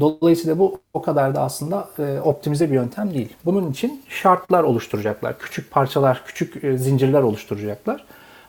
Dolayısıyla bu o kadar da aslında e, optimize bir yöntem değil. Bunun için şartlar oluşturacaklar. Küçük parçalar, küçük e, zincirler oluşturacaklar.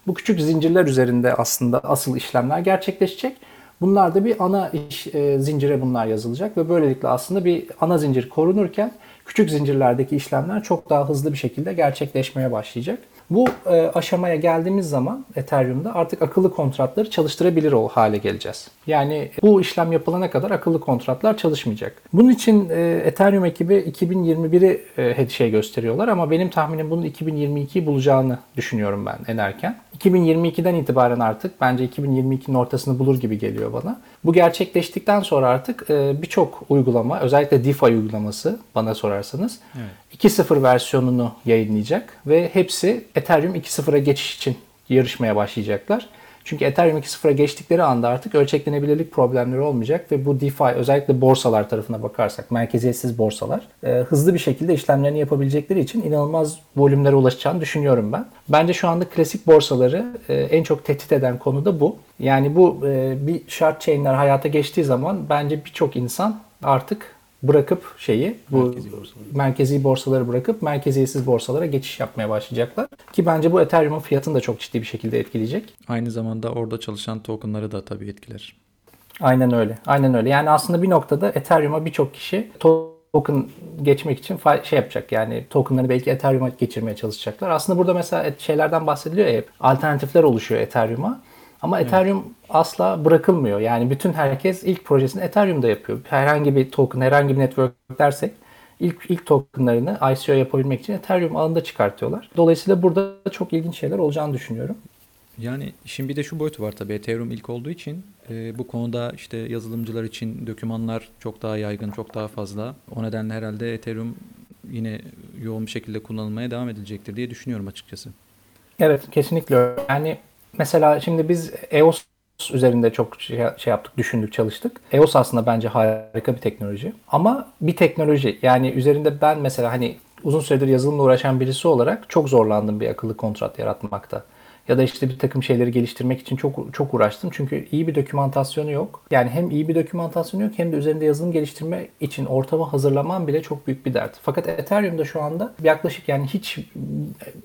Bu küçük zincirler üzerinde aslında asıl işlemler gerçekleşecek. Bunlar da bir ana iş e, zincire bunlar yazılacak ve böylelikle aslında bir ana zincir korunurken küçük zincirlerdeki işlemler çok daha hızlı bir şekilde gerçekleşmeye başlayacak. Bu e, aşamaya geldiğimiz zaman Ethereum'da artık akıllı kontratları çalıştırabilir o hale geleceğiz. Yani bu işlem yapılana kadar akıllı kontratlar çalışmayacak. Bunun için e, Ethereum ekibi 2021'i e, şey gösteriyorlar ama benim tahminim bunun 2022'yi bulacağını düşünüyorum ben en erken. 2022'den itibaren artık bence 2022'nin ortasını bulur gibi geliyor bana. Bu gerçekleştikten sonra artık e, birçok uygulama özellikle DeFi uygulaması bana sorarsanız evet. 2.0 versiyonunu yayınlayacak ve hepsi Ethereum 2.0'a geçiş için yarışmaya başlayacaklar. Çünkü Ethereum 2.0'a geçtikleri anda artık ölçeklenebilirlik problemleri olmayacak ve bu DeFi özellikle borsalar tarafına bakarsak merkeziyetsiz borsalar e, hızlı bir şekilde işlemlerini yapabilecekleri için inanılmaz volümlere ulaşacağını düşünüyorum ben. Bence şu anda klasik borsaları e, en çok tehdit eden konu da bu. Yani bu e, bir shard chain'ler hayata geçtiği zaman bence birçok insan artık bırakıp şeyi bu merkezi borsaları. merkezi borsaları bırakıp merkeziyetsiz borsalara geçiş yapmaya başlayacaklar. Ki bence bu Ethereum'un fiyatını da çok ciddi bir şekilde etkileyecek. Aynı zamanda orada çalışan tokenları da tabii etkiler. Aynen öyle. Aynen öyle. Yani aslında bir noktada Ethereum'a birçok kişi token geçmek için şey yapacak. Yani tokenları belki Ethereum'a geçirmeye çalışacaklar. Aslında burada mesela şeylerden bahsediliyor ya hep. Alternatifler oluşuyor Ethereum'a. Ama evet. Ethereum asla bırakılmıyor. Yani bütün herkes ilk projesini Ethereum'da yapıyor. Herhangi bir token, herhangi bir network dersek ilk ilk tokenlarını ICO yapabilmek için Ethereum ağında çıkartıyorlar. Dolayısıyla burada çok ilginç şeyler olacağını düşünüyorum. Yani şimdi bir de şu boyutu var tabii Ethereum ilk olduğu için e, bu konuda işte yazılımcılar için dokümanlar çok daha yaygın, çok daha fazla. O nedenle herhalde Ethereum yine yoğun bir şekilde kullanılmaya devam edilecektir diye düşünüyorum açıkçası. Evet kesinlikle. Yani Mesela şimdi biz EOS üzerinde çok şey, şey yaptık, düşündük, çalıştık. EOS aslında bence harika bir teknoloji. Ama bir teknoloji yani üzerinde ben mesela hani uzun süredir yazılımla uğraşan birisi olarak çok zorlandım bir akıllı kontrat yaratmakta ya da işte bir takım şeyleri geliştirmek için çok çok uğraştım. Çünkü iyi bir dokümantasyonu yok. Yani hem iyi bir dokümantasyonu yok hem de üzerinde yazılım geliştirme için ortamı hazırlaman bile çok büyük bir dert. Fakat Ethereum'da şu anda yaklaşık yani hiç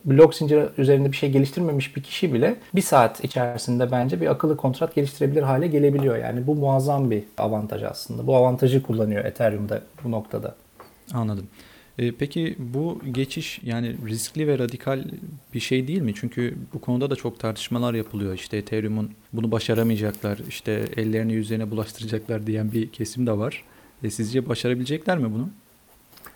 blok zinciri üzerinde bir şey geliştirmemiş bir kişi bile bir saat içerisinde bence bir akıllı kontrat geliştirebilir hale gelebiliyor. Yani bu muazzam bir avantaj aslında. Bu avantajı kullanıyor Ethereum'da bu noktada. Anladım. E, peki bu geçiş yani riskli ve radikal bir şey değil mi? Çünkü bu konuda da çok tartışmalar yapılıyor. İşte Ethereum'un bunu başaramayacaklar, işte ellerini yüzlerine bulaştıracaklar diyen bir kesim de var. E, sizce başarabilecekler mi bunu?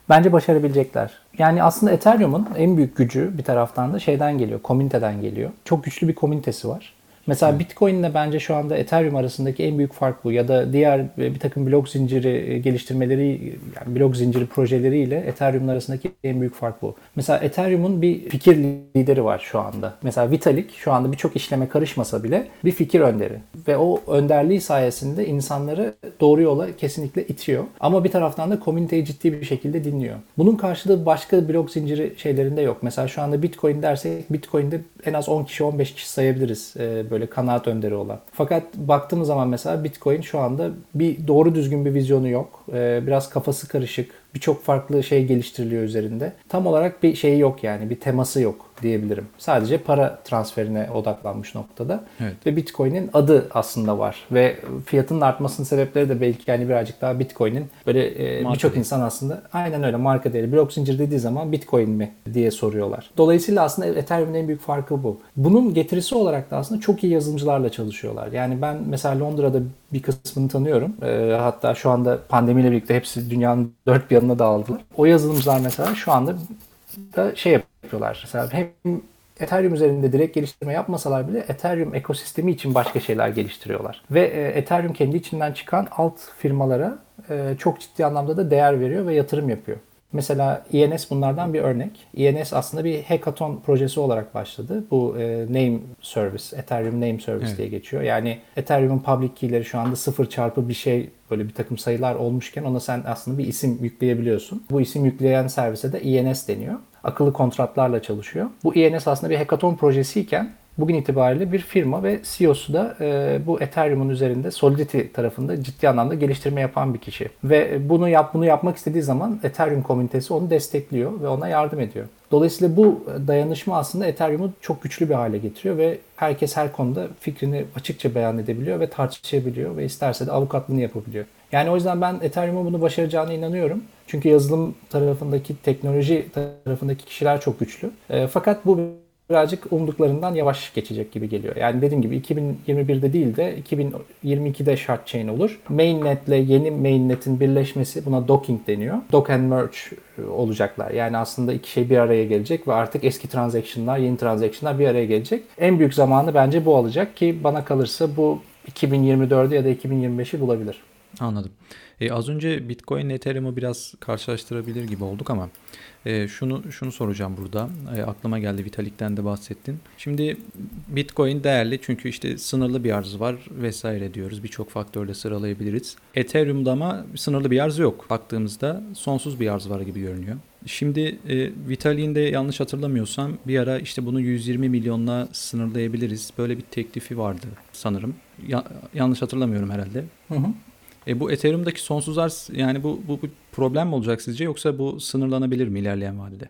Bence başarabilecekler. Yani aslında Ethereum'un en büyük gücü bir taraftan da şeyden geliyor, komüniteden geliyor. Çok güçlü bir komünitesi var. Mesela evet. Bitcoin ile bence şu anda Ethereum arasındaki en büyük fark bu. Ya da diğer bir takım blok zinciri e, geliştirmeleri, yani blok zinciri projeleriyle Ethereum arasındaki en büyük fark bu. Mesela Ethereum'un bir fikir lideri var şu anda. Mesela Vitalik şu anda birçok işleme karışmasa bile bir fikir önderi. Ve o önderliği sayesinde insanları doğru yola kesinlikle itiyor. Ama bir taraftan da komüniteyi ciddi bir şekilde dinliyor. Bunun karşılığı başka blok zinciri şeylerinde yok. Mesela şu anda Bitcoin dersek Bitcoin'de en az 10 kişi 15 kişi sayabiliriz e, böyle kanaat önderi olan. Fakat baktığımız zaman mesela Bitcoin şu anda bir doğru düzgün bir vizyonu yok. E, biraz kafası karışık. Birçok farklı şey geliştiriliyor üzerinde. Tam olarak bir şeyi yok yani bir teması yok diyebilirim. Sadece para transferine odaklanmış noktada. Evet. Ve Bitcoin'in adı aslında var. Ve fiyatının artmasının sebepleri de belki yani birazcık daha Bitcoin'in böyle e, birçok insan aslında aynen öyle marka değeri. Blok zincir dediği zaman Bitcoin mi diye soruyorlar. Dolayısıyla aslında Ethereum'un en büyük farkı bu. Bunun getirisi olarak da aslında çok iyi yazılımcılarla çalışıyorlar. Yani ben mesela Londra'da bir kısmını tanıyorum. E, hatta şu anda pandemiyle birlikte hepsi dünyanın dört bir yanına dağıldılar. O yazılımcılar mesela şu anda da şey yapıyorlar. Mesela hem Ethereum üzerinde direkt geliştirme yapmasalar bile Ethereum ekosistemi için başka şeyler geliştiriyorlar. Ve e, Ethereum kendi içinden çıkan alt firmalara e, çok ciddi anlamda da değer veriyor ve yatırım yapıyor. Mesela ENS bunlardan bir örnek. ENS aslında bir hackathon projesi olarak başladı. Bu e, name service, Ethereum name service evet. diye geçiyor. Yani Ethereum'un public key'leri şu anda sıfır çarpı bir şey böyle bir takım sayılar olmuşken ona sen aslında bir isim yükleyebiliyorsun. Bu isim yükleyen servise de ENS deniyor akıllı kontratlarla çalışıyor. Bu ENS aslında bir hackathon projesiyken bugün itibariyle bir firma ve CEO'su da e, bu Ethereum'un üzerinde Solidity tarafında ciddi anlamda geliştirme yapan bir kişi. Ve bunu yap bunu yapmak istediği zaman Ethereum komünitesi onu destekliyor ve ona yardım ediyor. Dolayısıyla bu dayanışma aslında Ethereum'u çok güçlü bir hale getiriyor ve herkes her konuda fikrini açıkça beyan edebiliyor ve tartışabiliyor ve isterse de avukatlığını yapabiliyor. Yani o yüzden ben Ethereum'un bunu başaracağına inanıyorum. Çünkü yazılım tarafındaki, teknoloji tarafındaki kişiler çok güçlü. E, fakat bu birazcık umduklarından yavaş geçecek gibi geliyor. Yani dediğim gibi 2021'de değil de 2022'de shard chain olur. Mainnet ile yeni mainnet'in birleşmesi buna docking deniyor. Dock and merge olacaklar. Yani aslında iki şey bir araya gelecek ve artık eski transaction'lar, yeni transaction'lar bir araya gelecek. En büyük zamanı bence bu olacak ki bana kalırsa bu 2024'ü ya da 2025'i bulabilir. Anladım. E, az önce Bitcoin Ethereum'u biraz karşılaştırabilir gibi olduk ama e, şunu şunu soracağım burada. E, aklıma geldi Vitalik'ten de bahsettin. Şimdi Bitcoin değerli çünkü işte sınırlı bir arz var vesaire diyoruz. Birçok faktörle sıralayabiliriz. Ethereum'da ama sınırlı bir arz yok. Baktığımızda sonsuz bir arz var gibi görünüyor. Şimdi e, Vitalik'in de yanlış hatırlamıyorsam bir ara işte bunu 120 milyonla sınırlayabiliriz. Böyle bir teklifi vardı sanırım. Ya, yanlış hatırlamıyorum herhalde. Hı hı. E, bu Ethereum'daki sonsuz arz yani bu, bu, bu problem mi olacak sizce yoksa bu sınırlanabilir mi ilerleyen vadede?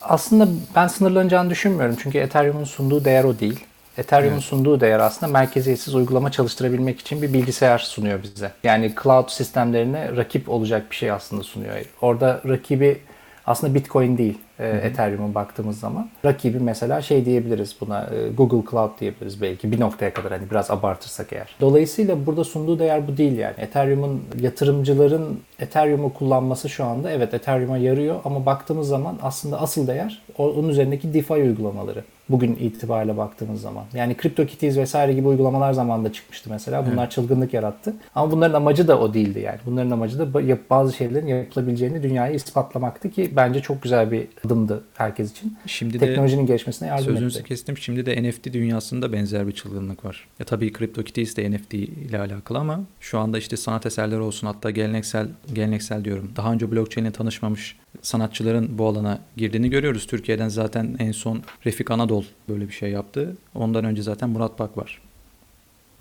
Aslında ben sınırlanacağını düşünmüyorum. Çünkü Ethereum'un sunduğu değer o değil. Ethereum'un evet. sunduğu değer aslında merkeziyetsiz uygulama çalıştırabilmek için bir bilgisayar sunuyor bize. Yani cloud sistemlerine rakip olacak bir şey aslında sunuyor. Orada rakibi aslında Bitcoin değil e, Ethereum'a baktığımız zaman. Rakibi mesela şey diyebiliriz buna e, Google Cloud diyebiliriz belki bir noktaya kadar hani biraz abartırsak eğer. Dolayısıyla burada sunduğu değer bu değil yani. Ethereum'un yatırımcıların Ethereum'u kullanması şu anda evet Ethereum'a yarıyor ama baktığımız zaman aslında asıl değer onun üzerindeki DeFi uygulamaları bugün itibariyle baktığımız zaman. Yani CryptoKitties vesaire gibi uygulamalar zamanında çıkmıştı mesela. Bunlar evet. çılgınlık yarattı. Ama bunların amacı da o değildi yani. Bunların amacı da bazı şeylerin yapılabileceğini dünyaya ispatlamaktı ki bence çok güzel bir adımdı herkes için. Şimdi Teknolojinin de gelişmesine yardım sözünüzü etti. Sözünüzü kestim. Şimdi de NFT dünyasında benzer bir çılgınlık var. Ya tabii CryptoKitties de NFT ile alakalı ama şu anda işte sanat eserleri olsun hatta geleneksel geleneksel diyorum. Daha önce blockchain ile tanışmamış sanatçıların bu alana girdiğini görüyoruz. Türkiye'den zaten en son Refik Anadol böyle bir şey yaptı. Ondan önce zaten Murat Bak var.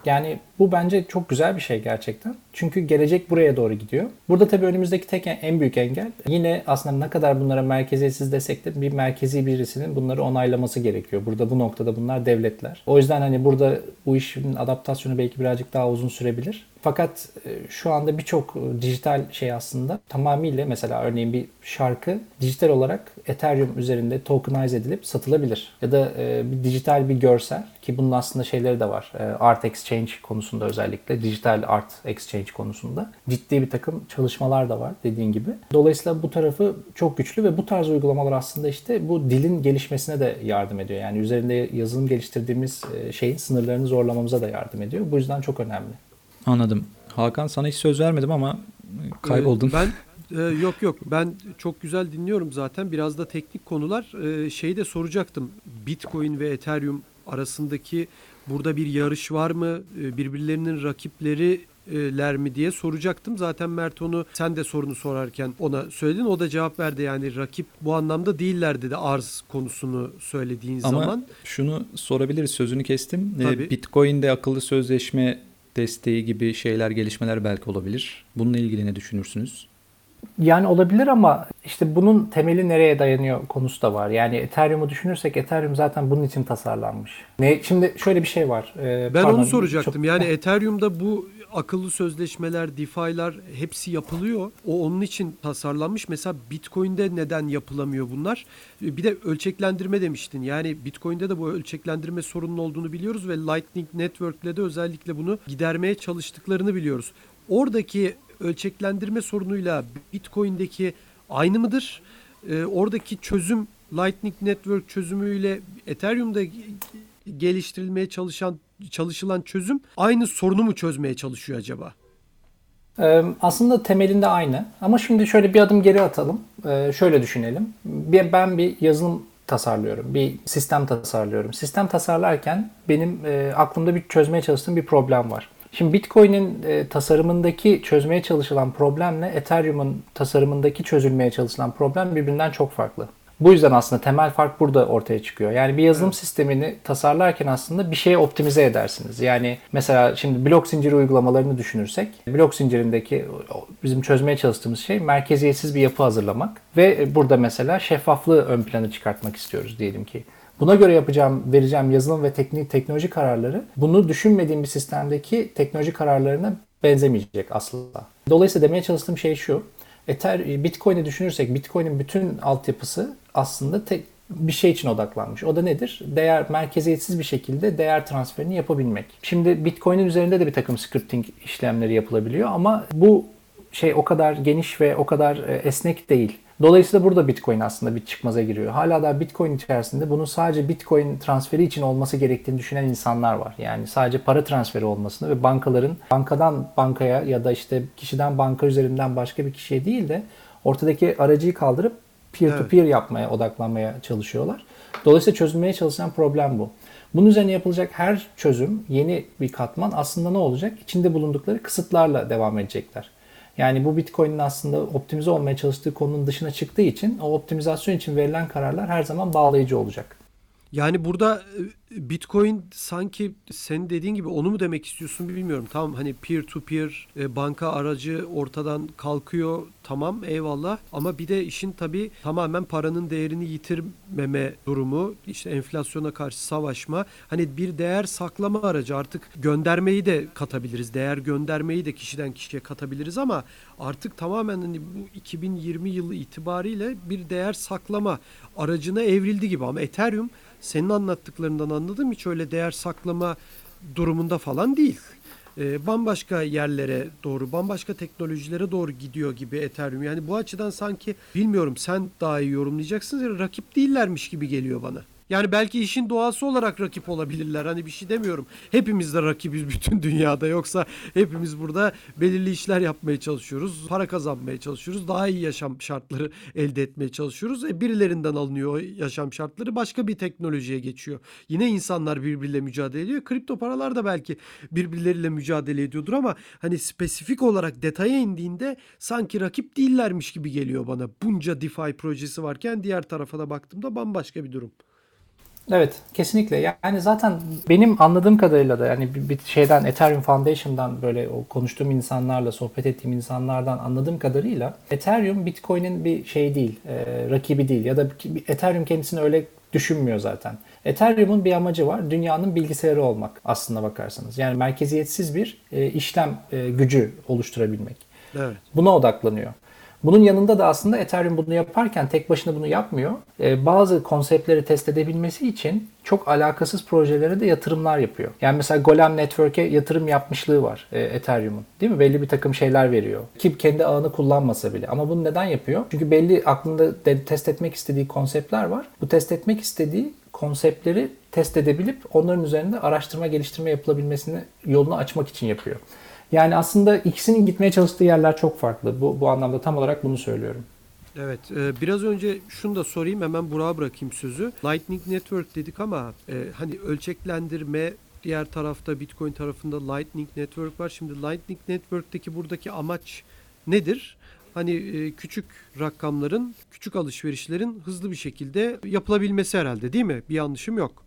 Yani bu bence çok güzel bir şey gerçekten. Çünkü gelecek buraya doğru gidiyor. Burada tabii önümüzdeki tek en büyük engel yine aslında ne kadar bunlara merkeziyetsiz desek de bir merkezi birisinin bunları onaylaması gerekiyor. Burada bu noktada bunlar devletler. O yüzden hani burada bu işin adaptasyonu belki birazcık daha uzun sürebilir. Fakat e, şu anda birçok e, dijital şey aslında tamamıyla mesela örneğin bir şarkı dijital olarak Ethereum üzerinde tokenize edilip satılabilir. Ya da e, bir dijital bir görsel ki bunun aslında şeyleri de var. Art Exchange konusunda özellikle dijital art exchange konusunda ciddi bir takım çalışmalar da var dediğin gibi. Dolayısıyla bu tarafı çok güçlü ve bu tarz uygulamalar aslında işte bu dilin gelişmesine de yardım ediyor. Yani üzerinde yazılım geliştirdiğimiz şeyin sınırlarını zorlamamıza da yardım ediyor. Bu yüzden çok önemli. Anladım. Hakan sana hiç söz vermedim ama kayboldun. Ben e, yok yok ben çok güzel dinliyorum zaten. Biraz da teknik konular. E, şeyi de soracaktım. Bitcoin ve Ethereum arasındaki burada bir yarış var mı? E, birbirlerinin rakipleri ler mi diye soracaktım. Zaten Mert onu sen de sorunu sorarken ona söyledin. O da cevap verdi yani rakip bu anlamda değiller dedi arz konusunu söylediğin Ama zaman. Ama şunu sorabiliriz sözünü kestim. Tabii. Bitcoin'de akıllı sözleşme desteği gibi şeyler, gelişmeler belki olabilir. Bununla ilgili ne düşünürsünüz? Yani olabilir ama işte bunun temeli nereye dayanıyor konusu da var. Yani Ethereum'u düşünürsek Ethereum zaten bunun için tasarlanmış. Ne şimdi şöyle bir şey var. Ee, ben pardon, onu soracaktım. Çok... Yani Ethereum'da bu akıllı sözleşmeler, DeFi'lar hepsi yapılıyor. O onun için tasarlanmış. Mesela Bitcoin'de neden yapılamıyor bunlar? Bir de ölçeklendirme demiştin. Yani Bitcoin'de de bu ölçeklendirme sorunun olduğunu biliyoruz ve Lightning Network'le de özellikle bunu gidermeye çalıştıklarını biliyoruz. Oradaki ölçeklendirme sorunuyla Bitcoin'deki aynı mıdır? Ee, oradaki çözüm Lightning Network çözümüyle Ethereum'da geliştirilmeye çalışan çalışılan çözüm aynı sorunu mu çözmeye çalışıyor acaba? Ee, aslında temelinde aynı. Ama şimdi şöyle bir adım geri atalım. Ee, şöyle düşünelim. Ben bir yazılım tasarlıyorum. Bir sistem tasarlıyorum. Sistem tasarlarken benim e, aklımda bir çözmeye çalıştığım bir problem var. Şimdi Bitcoin'in e, tasarımındaki çözmeye çalışılan problemle Ethereum'un tasarımındaki çözülmeye çalışılan problem birbirinden çok farklı. Bu yüzden aslında temel fark burada ortaya çıkıyor. Yani bir yazılım evet. sistemini tasarlarken aslında bir şeye optimize edersiniz. Yani mesela şimdi blok zinciri uygulamalarını düşünürsek blok zincirindeki bizim çözmeye çalıştığımız şey merkeziyetsiz bir yapı hazırlamak ve burada mesela şeffaflığı ön plana çıkartmak istiyoruz diyelim ki. Buna göre yapacağım, vereceğim yazılım ve teknik teknoloji kararları bunu düşünmediğim bir sistemdeki teknoloji kararlarına benzemeyecek aslında. Dolayısıyla demeye çalıştığım şey şu. Ether, Bitcoin'i düşünürsek Bitcoin'in bütün altyapısı aslında tek bir şey için odaklanmış. O da nedir? Değer merkeziyetsiz bir şekilde değer transferini yapabilmek. Şimdi Bitcoin'in üzerinde de bir takım scripting işlemleri yapılabiliyor ama bu şey o kadar geniş ve o kadar e, esnek değil. Dolayısıyla burada Bitcoin aslında bir çıkmaza giriyor. Hala da Bitcoin içerisinde bunun sadece Bitcoin transferi için olması gerektiğini düşünen insanlar var. Yani sadece para transferi olmasını ve bankaların bankadan bankaya ya da işte kişiden banka üzerinden başka bir kişiye değil de ortadaki aracıyı kaldırıp peer to peer yapmaya odaklanmaya çalışıyorlar. Dolayısıyla çözülmeye çalışan problem bu. Bunun üzerine yapılacak her çözüm yeni bir katman aslında ne olacak? İçinde bulundukları kısıtlarla devam edecekler. Yani bu Bitcoin'in aslında optimize olmaya çalıştığı konunun dışına çıktığı için o optimizasyon için verilen kararlar her zaman bağlayıcı olacak. Yani burada e, Bitcoin sanki senin dediğin gibi onu mu demek istiyorsun bilmiyorum. Tamam hani peer to peer e, banka aracı ortadan kalkıyor. Tamam eyvallah. Ama bir de işin tabii tamamen paranın değerini yitirmeme durumu işte enflasyona karşı savaşma. Hani bir değer saklama aracı. Artık göndermeyi de katabiliriz. Değer göndermeyi de kişiden kişiye katabiliriz ama artık tamamen hani bu 2020 yılı itibariyle bir değer saklama aracına evrildi gibi. Ama Ethereum senin anlattıklarından anladım hiç öyle değer saklama durumunda falan değil. E, bambaşka yerlere doğru, bambaşka teknolojilere doğru gidiyor gibi Ethereum. Yani bu açıdan sanki bilmiyorum sen daha iyi yorumlayacaksın. Rakip değillermiş gibi geliyor bana. Yani belki işin doğası olarak rakip olabilirler. Hani bir şey demiyorum. Hepimiz de rakibiz bütün dünyada. Yoksa hepimiz burada belirli işler yapmaya çalışıyoruz. Para kazanmaya çalışıyoruz. Daha iyi yaşam şartları elde etmeye çalışıyoruz. E birilerinden alınıyor yaşam şartları. Başka bir teknolojiye geçiyor. Yine insanlar birbiriyle mücadele ediyor. Kripto paralar da belki birbirleriyle mücadele ediyordur ama hani spesifik olarak detaya indiğinde sanki rakip değillermiş gibi geliyor bana. Bunca DeFi projesi varken diğer tarafa da baktığımda bambaşka bir durum. Evet kesinlikle yani zaten benim anladığım kadarıyla da yani bir şeyden Ethereum Foundation'dan böyle o konuştuğum insanlarla sohbet ettiğim insanlardan anladığım kadarıyla Ethereum Bitcoin'in bir şey değil e, rakibi değil ya da Ethereum kendisini öyle düşünmüyor zaten. Ethereum'un bir amacı var. Dünyanın bilgisayarı olmak aslında bakarsanız. Yani merkeziyetsiz bir e, işlem e, gücü oluşturabilmek. Evet. Buna odaklanıyor. Bunun yanında da aslında Ethereum bunu yaparken tek başına bunu yapmıyor. Ee, bazı konseptleri test edebilmesi için çok alakasız projelere de yatırımlar yapıyor. Yani mesela Golem Network'e yatırım yapmışlığı var e, Ethereum'un. Değil mi? Belli bir takım şeyler veriyor. Kim kendi ağını kullanmasa bile. Ama bunu neden yapıyor? Çünkü belli aklında de, test etmek istediği konseptler var. Bu test etmek istediği konseptleri test edebilip onların üzerinde araştırma geliştirme yapılabilmesini yolunu açmak için yapıyor. Yani aslında ikisinin gitmeye çalıştığı yerler çok farklı. Bu, bu anlamda tam olarak bunu söylüyorum. Evet, e, biraz önce şunu da sorayım hemen Burak'a bırakayım sözü. Lightning Network dedik ama e, hani ölçeklendirme diğer tarafta Bitcoin tarafında Lightning Network var. Şimdi Lightning Network'teki buradaki amaç nedir? Hani e, küçük rakamların, küçük alışverişlerin hızlı bir şekilde yapılabilmesi herhalde değil mi? Bir yanlışım yok.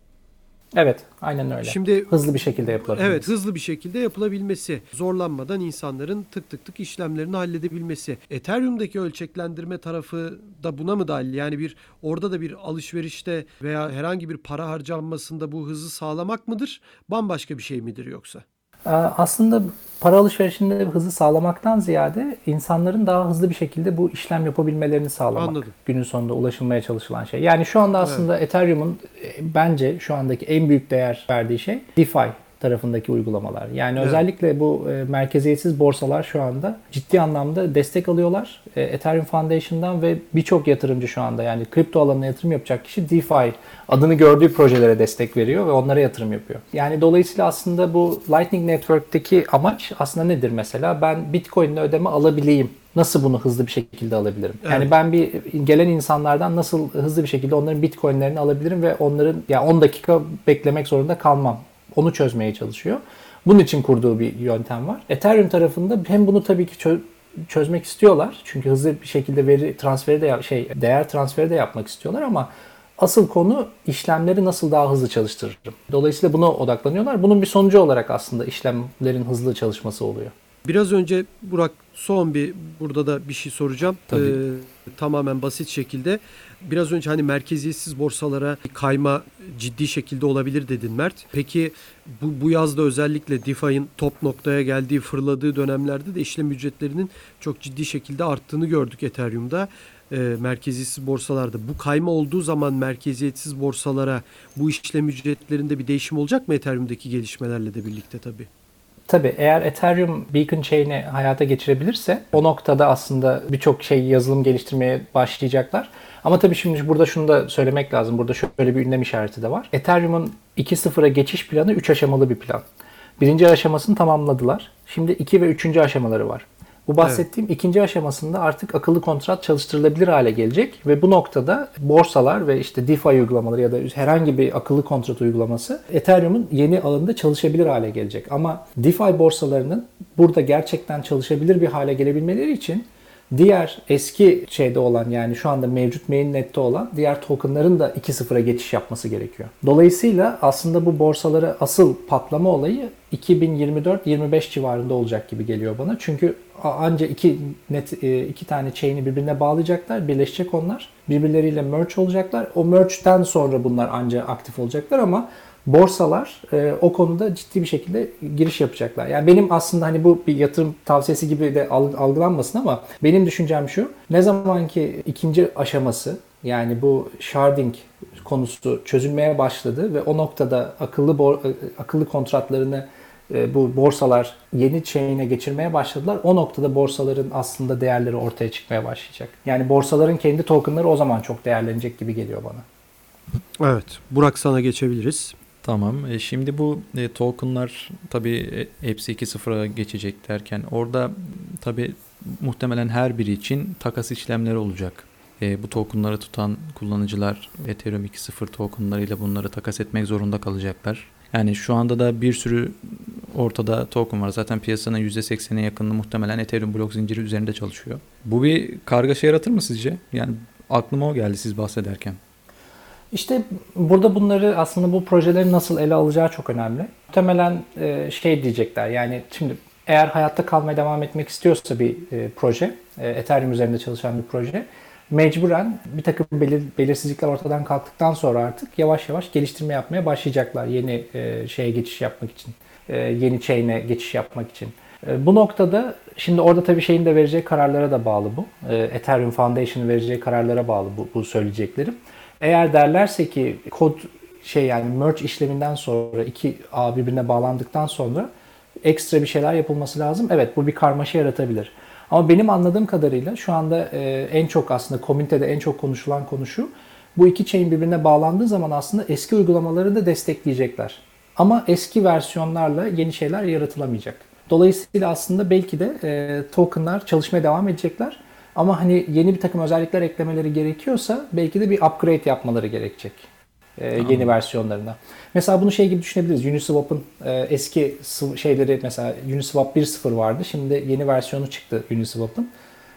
Evet, aynen öyle. Şimdi hızlı bir şekilde yapılabilmesi. Evet, hızlı bir şekilde yapılabilmesi. Zorlanmadan insanların tık tık tık işlemlerini halledebilmesi. Ethereum'daki ölçeklendirme tarafı da buna mı dahil? Yani bir orada da bir alışverişte veya herhangi bir para harcanmasında bu hızı sağlamak mıdır? Bambaşka bir şey midir yoksa? Ee, aslında para alışverişinde hızı sağlamaktan ziyade insanların daha hızlı bir şekilde bu işlem yapabilmelerini sağlamak. Anladım. Günün sonunda ulaşılmaya çalışılan şey. Yani şu anda aslında evet. Ethereum'un e, bence şu andaki en büyük değer verdiği şey DeFi tarafındaki uygulamalar. Yani evet. özellikle bu e, merkeziyetsiz borsalar şu anda ciddi anlamda destek alıyorlar. E, Ethereum Foundation'dan ve birçok yatırımcı şu anda yani kripto alanına yatırım yapacak kişi DeFi adını gördüğü projelere destek veriyor ve onlara yatırım yapıyor. Yani dolayısıyla aslında bu Lightning Network'teki amaç aslında nedir mesela? Ben Bitcoin'le ödeme alabileyim nasıl bunu hızlı bir şekilde alabilirim? Evet. Yani ben bir gelen insanlardan nasıl hızlı bir şekilde onların bitcoinlerini alabilirim ve onların ya yani 10 dakika beklemek zorunda kalmam. Onu çözmeye çalışıyor. Bunun için kurduğu bir yöntem var. Ethereum tarafında hem bunu tabii ki çö- çözmek istiyorlar. Çünkü hızlı bir şekilde veri transferi de şey değer transferi de yapmak istiyorlar ama asıl konu işlemleri nasıl daha hızlı çalıştırırım. Dolayısıyla buna odaklanıyorlar. Bunun bir sonucu olarak aslında işlemlerin hızlı çalışması oluyor. Biraz önce Burak son bir burada da bir şey soracağım. Tabii. Ee, tamamen basit şekilde. Biraz önce hani merkeziyetsiz borsalara kayma ciddi şekilde olabilir dedin Mert. Peki bu, bu yazda özellikle DeFi'nin top noktaya geldiği, fırladığı dönemlerde de işlem ücretlerinin çok ciddi şekilde arttığını gördük Ethereum'da. E, merkeziyetsiz borsalarda. Bu kayma olduğu zaman merkeziyetsiz borsalara bu işlem ücretlerinde bir değişim olacak mı Ethereum'daki gelişmelerle de birlikte tabii? Tabii eğer Ethereum Beacon Chain'i hayata geçirebilirse o noktada aslında birçok şey yazılım geliştirmeye başlayacaklar. Ama tabii şimdi burada şunu da söylemek lazım. Burada şöyle bir ünlem işareti de var. Ethereum'un 2.0'a geçiş planı 3 aşamalı bir plan. Birinci aşamasını tamamladılar. Şimdi 2 ve 3. aşamaları var. Bu bahsettiğim evet. ikinci aşamasında artık akıllı kontrat çalıştırılabilir hale gelecek ve bu noktada borsalar ve işte DeFi uygulamaları ya da herhangi bir akıllı kontrat uygulaması Ethereum'un yeni alanında çalışabilir hale gelecek. Ama DeFi borsalarının burada gerçekten çalışabilir bir hale gelebilmeleri için diğer eski şeyde olan yani şu anda mevcut mainnet'te olan diğer tokenların da 2.0'a geçiş yapması gerekiyor. Dolayısıyla aslında bu borsalara asıl patlama olayı 2024-25 civarında olacak gibi geliyor bana. Çünkü anca iki net e, iki tane chain'i birbirine bağlayacaklar, birleşecek onlar. Birbirleriyle merge olacaklar. O merge'den sonra bunlar anca aktif olacaklar ama borsalar e, o konuda ciddi bir şekilde giriş yapacaklar. Yani benim aslında hani bu bir yatırım tavsiyesi gibi de algılanmasın ama benim düşüncem şu. Ne zaman ki ikinci aşaması yani bu sharding konusu çözülmeye başladı ve o noktada akıllı e, akıllı kontratlarını e, bu borsalar yeni chain'e geçirmeye başladılar. O noktada borsaların aslında değerleri ortaya çıkmaya başlayacak. Yani borsaların kendi tokenları o zaman çok değerlenecek gibi geliyor bana. Evet. Burak sana geçebiliriz. Tamam. E, şimdi bu e, tokenlar tabii e, hepsi 2.0'a geçecek derken orada tabii muhtemelen her biri için takas işlemleri olacak. E, bu tokenları tutan kullanıcılar Ethereum 2.0 tokenlarıyla bunları takas etmek zorunda kalacaklar. Yani şu anda da bir sürü ortada token var. Zaten piyasanın %80'e yakınını muhtemelen Ethereum blok zinciri üzerinde çalışıyor. Bu bir kargaşa yaratır mı sizce? Yani aklıma o geldi siz bahsederken. İşte burada bunları aslında bu projeleri nasıl ele alacağı çok önemli. Muhtemelen e, şey diyecekler yani şimdi eğer hayatta kalmaya devam etmek istiyorsa bir e, proje, e, Ethereum üzerinde çalışan bir proje mecburen bir takım belir, belirsizlikler ortadan kalktıktan sonra artık yavaş yavaş geliştirme yapmaya başlayacaklar yeni e, şeye geçiş yapmak için. E, yeni chain'e geçiş yapmak için. E, bu noktada şimdi orada tabii şeyin de vereceği kararlara da bağlı bu. E, Ethereum Foundation'ın vereceği kararlara bağlı bu, bu söyleyeceklerim. Eğer derlerse ki kod şey yani merge işleminden sonra iki ağ birbirine bağlandıktan sonra ekstra bir şeyler yapılması lazım. Evet bu bir karmaşa yaratabilir. Ama benim anladığım kadarıyla şu anda e, en çok aslında komünitede en çok konuşulan konu şu. Bu iki chain birbirine bağlandığı zaman aslında eski uygulamaları da destekleyecekler. Ama eski versiyonlarla yeni şeyler yaratılamayacak. Dolayısıyla aslında belki de e, tokenlar çalışmaya devam edecekler. Ama hani yeni bir takım özellikler eklemeleri gerekiyorsa belki de bir upgrade yapmaları gerekecek e, yeni versiyonlarına. Mesela bunu şey gibi düşünebiliriz. Uniswap'ın e, eski şeyleri mesela Uniswap 1.0 vardı. Şimdi yeni versiyonu çıktı Uniswap'ın.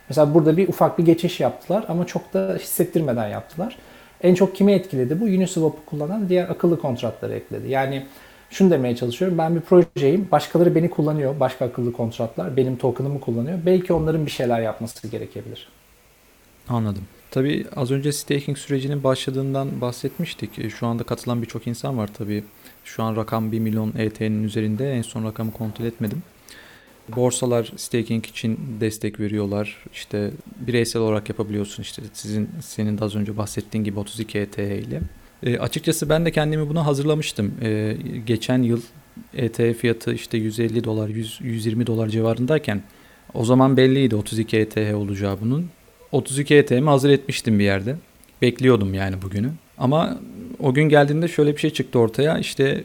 Mesela burada bir ufak bir geçiş yaptılar ama çok da hissettirmeden yaptılar. En çok kimi etkiledi? Bu Uniswap'ı kullanan diğer akıllı kontratları ekledi. Yani şunu demeye çalışıyorum. Ben bir projeyim. Başkaları beni kullanıyor. Başka akıllı kontratlar. Benim token'ımı kullanıyor. Belki onların bir şeyler yapması gerekebilir. Anladım. Tabii az önce staking sürecinin başladığından bahsetmiştik. E, şu anda katılan birçok insan var tabii. Şu an rakam 1 milyon ET'nin üzerinde. En son rakamı kontrol etmedim. Borsalar staking için destek veriyorlar. İşte bireysel olarak yapabiliyorsun. İşte sizin senin de az önce bahsettiğin gibi 32 ETH ile. E, açıkçası ben de kendimi buna hazırlamıştım. E, geçen yıl ETH fiyatı işte 150 dolar, 100, 120 dolar civarındayken o zaman belliydi 32 ETH olacağı bunun. 32 ETH'mi hazır etmiştim bir yerde. Bekliyordum yani bugünü. Ama o gün geldiğinde şöyle bir şey çıktı ortaya. İşte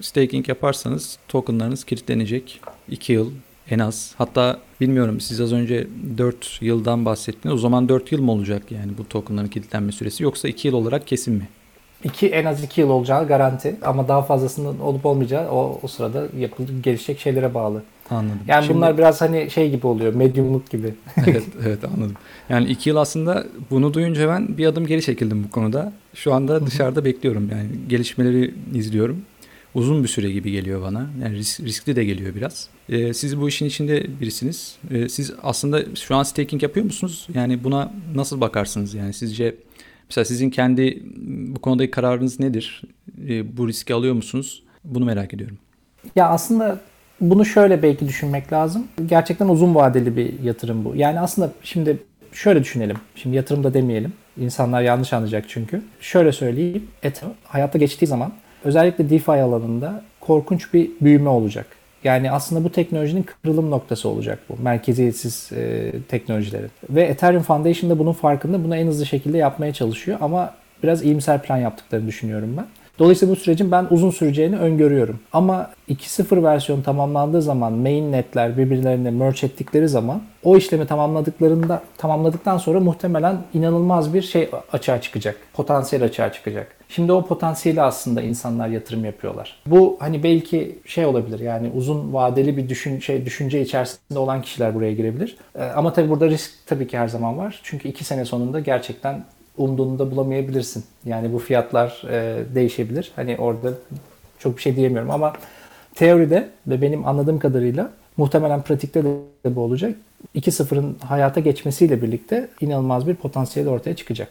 staking yaparsanız tokenlarınız kilitlenecek. 2 yıl en az. Hatta bilmiyorum siz az önce 4 yıldan bahsettiniz. O zaman 4 yıl mı olacak yani bu tokenların kilitlenme süresi yoksa 2 yıl olarak kesin mi? 2 en az 2 yıl olacağı garanti ama daha fazlasının olup olmayacağı o, o sırada yapılacak gelişecek şeylere bağlı. Anladım. Yani Şimdi- bunlar biraz hani şey gibi oluyor, medyumluk gibi. evet, evet anladım. Yani iki yıl aslında bunu duyunca ben bir adım geri çekildim bu konuda. Şu anda dışarıda bekliyorum yani gelişmeleri izliyorum. Uzun bir süre gibi geliyor bana. Yani risk- riskli de geliyor biraz. Ee, siz bu işin içinde birisiniz. Ee, siz aslında şu an staking yapıyor musunuz? Yani buna nasıl bakarsınız? Yani sizce mesela sizin kendi bu konudaki kararınız nedir? Ee, bu riski alıyor musunuz? Bunu merak ediyorum. Ya aslında bunu şöyle belki düşünmek lazım. Gerçekten uzun vadeli bir yatırım bu. Yani aslında şimdi şöyle düşünelim. Şimdi yatırım da demeyelim. İnsanlar yanlış anlayacak çünkü. Şöyle söyleyeyim. Ethereum hayatta geçtiği zaman özellikle DeFi alanında korkunç bir büyüme olacak. Yani aslında bu teknolojinin kırılım noktası olacak bu. Merkeziyetsiz e, teknolojilerin. Ve Ethereum Foundation da bunun farkında. Bunu en hızlı şekilde yapmaya çalışıyor. Ama biraz iyimser plan yaptıklarını düşünüyorum ben. Dolayısıyla bu sürecin ben uzun süreceğini öngörüyorum. Ama 2.0 versiyon tamamlandığı zaman mainnetler birbirlerine merge ettikleri zaman o işlemi tamamladıklarında tamamladıktan sonra muhtemelen inanılmaz bir şey açığa çıkacak. Potansiyel açığa çıkacak. Şimdi o potansiyeli aslında insanlar yatırım yapıyorlar. Bu hani belki şey olabilir yani uzun vadeli bir düşün, şey, düşünce içerisinde olan kişiler buraya girebilir. Ee, ama tabii burada risk tabii ki her zaman var. Çünkü iki sene sonunda gerçekten umduğunu da bulamayabilirsin. Yani bu fiyatlar e, değişebilir. Hani orada çok bir şey diyemiyorum ama teoride ve benim anladığım kadarıyla muhtemelen pratikte de bu olacak. 2.0'ın hayata geçmesiyle birlikte inanılmaz bir potansiyel ortaya çıkacak.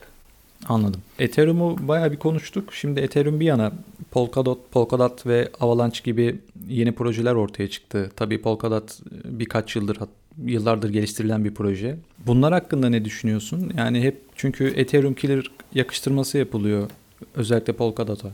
Anladım. Ethereum'u bayağı bir konuştuk. Şimdi Ethereum bir yana Polkadot, Polkadot ve Avalanche gibi yeni projeler ortaya çıktı. Tabii Polkadot birkaç yıldır yıllardır geliştirilen bir proje. Bunlar hakkında ne düşünüyorsun? Yani hep çünkü Ethereum Killer yakıştırması yapılıyor özellikle Polkadot'a.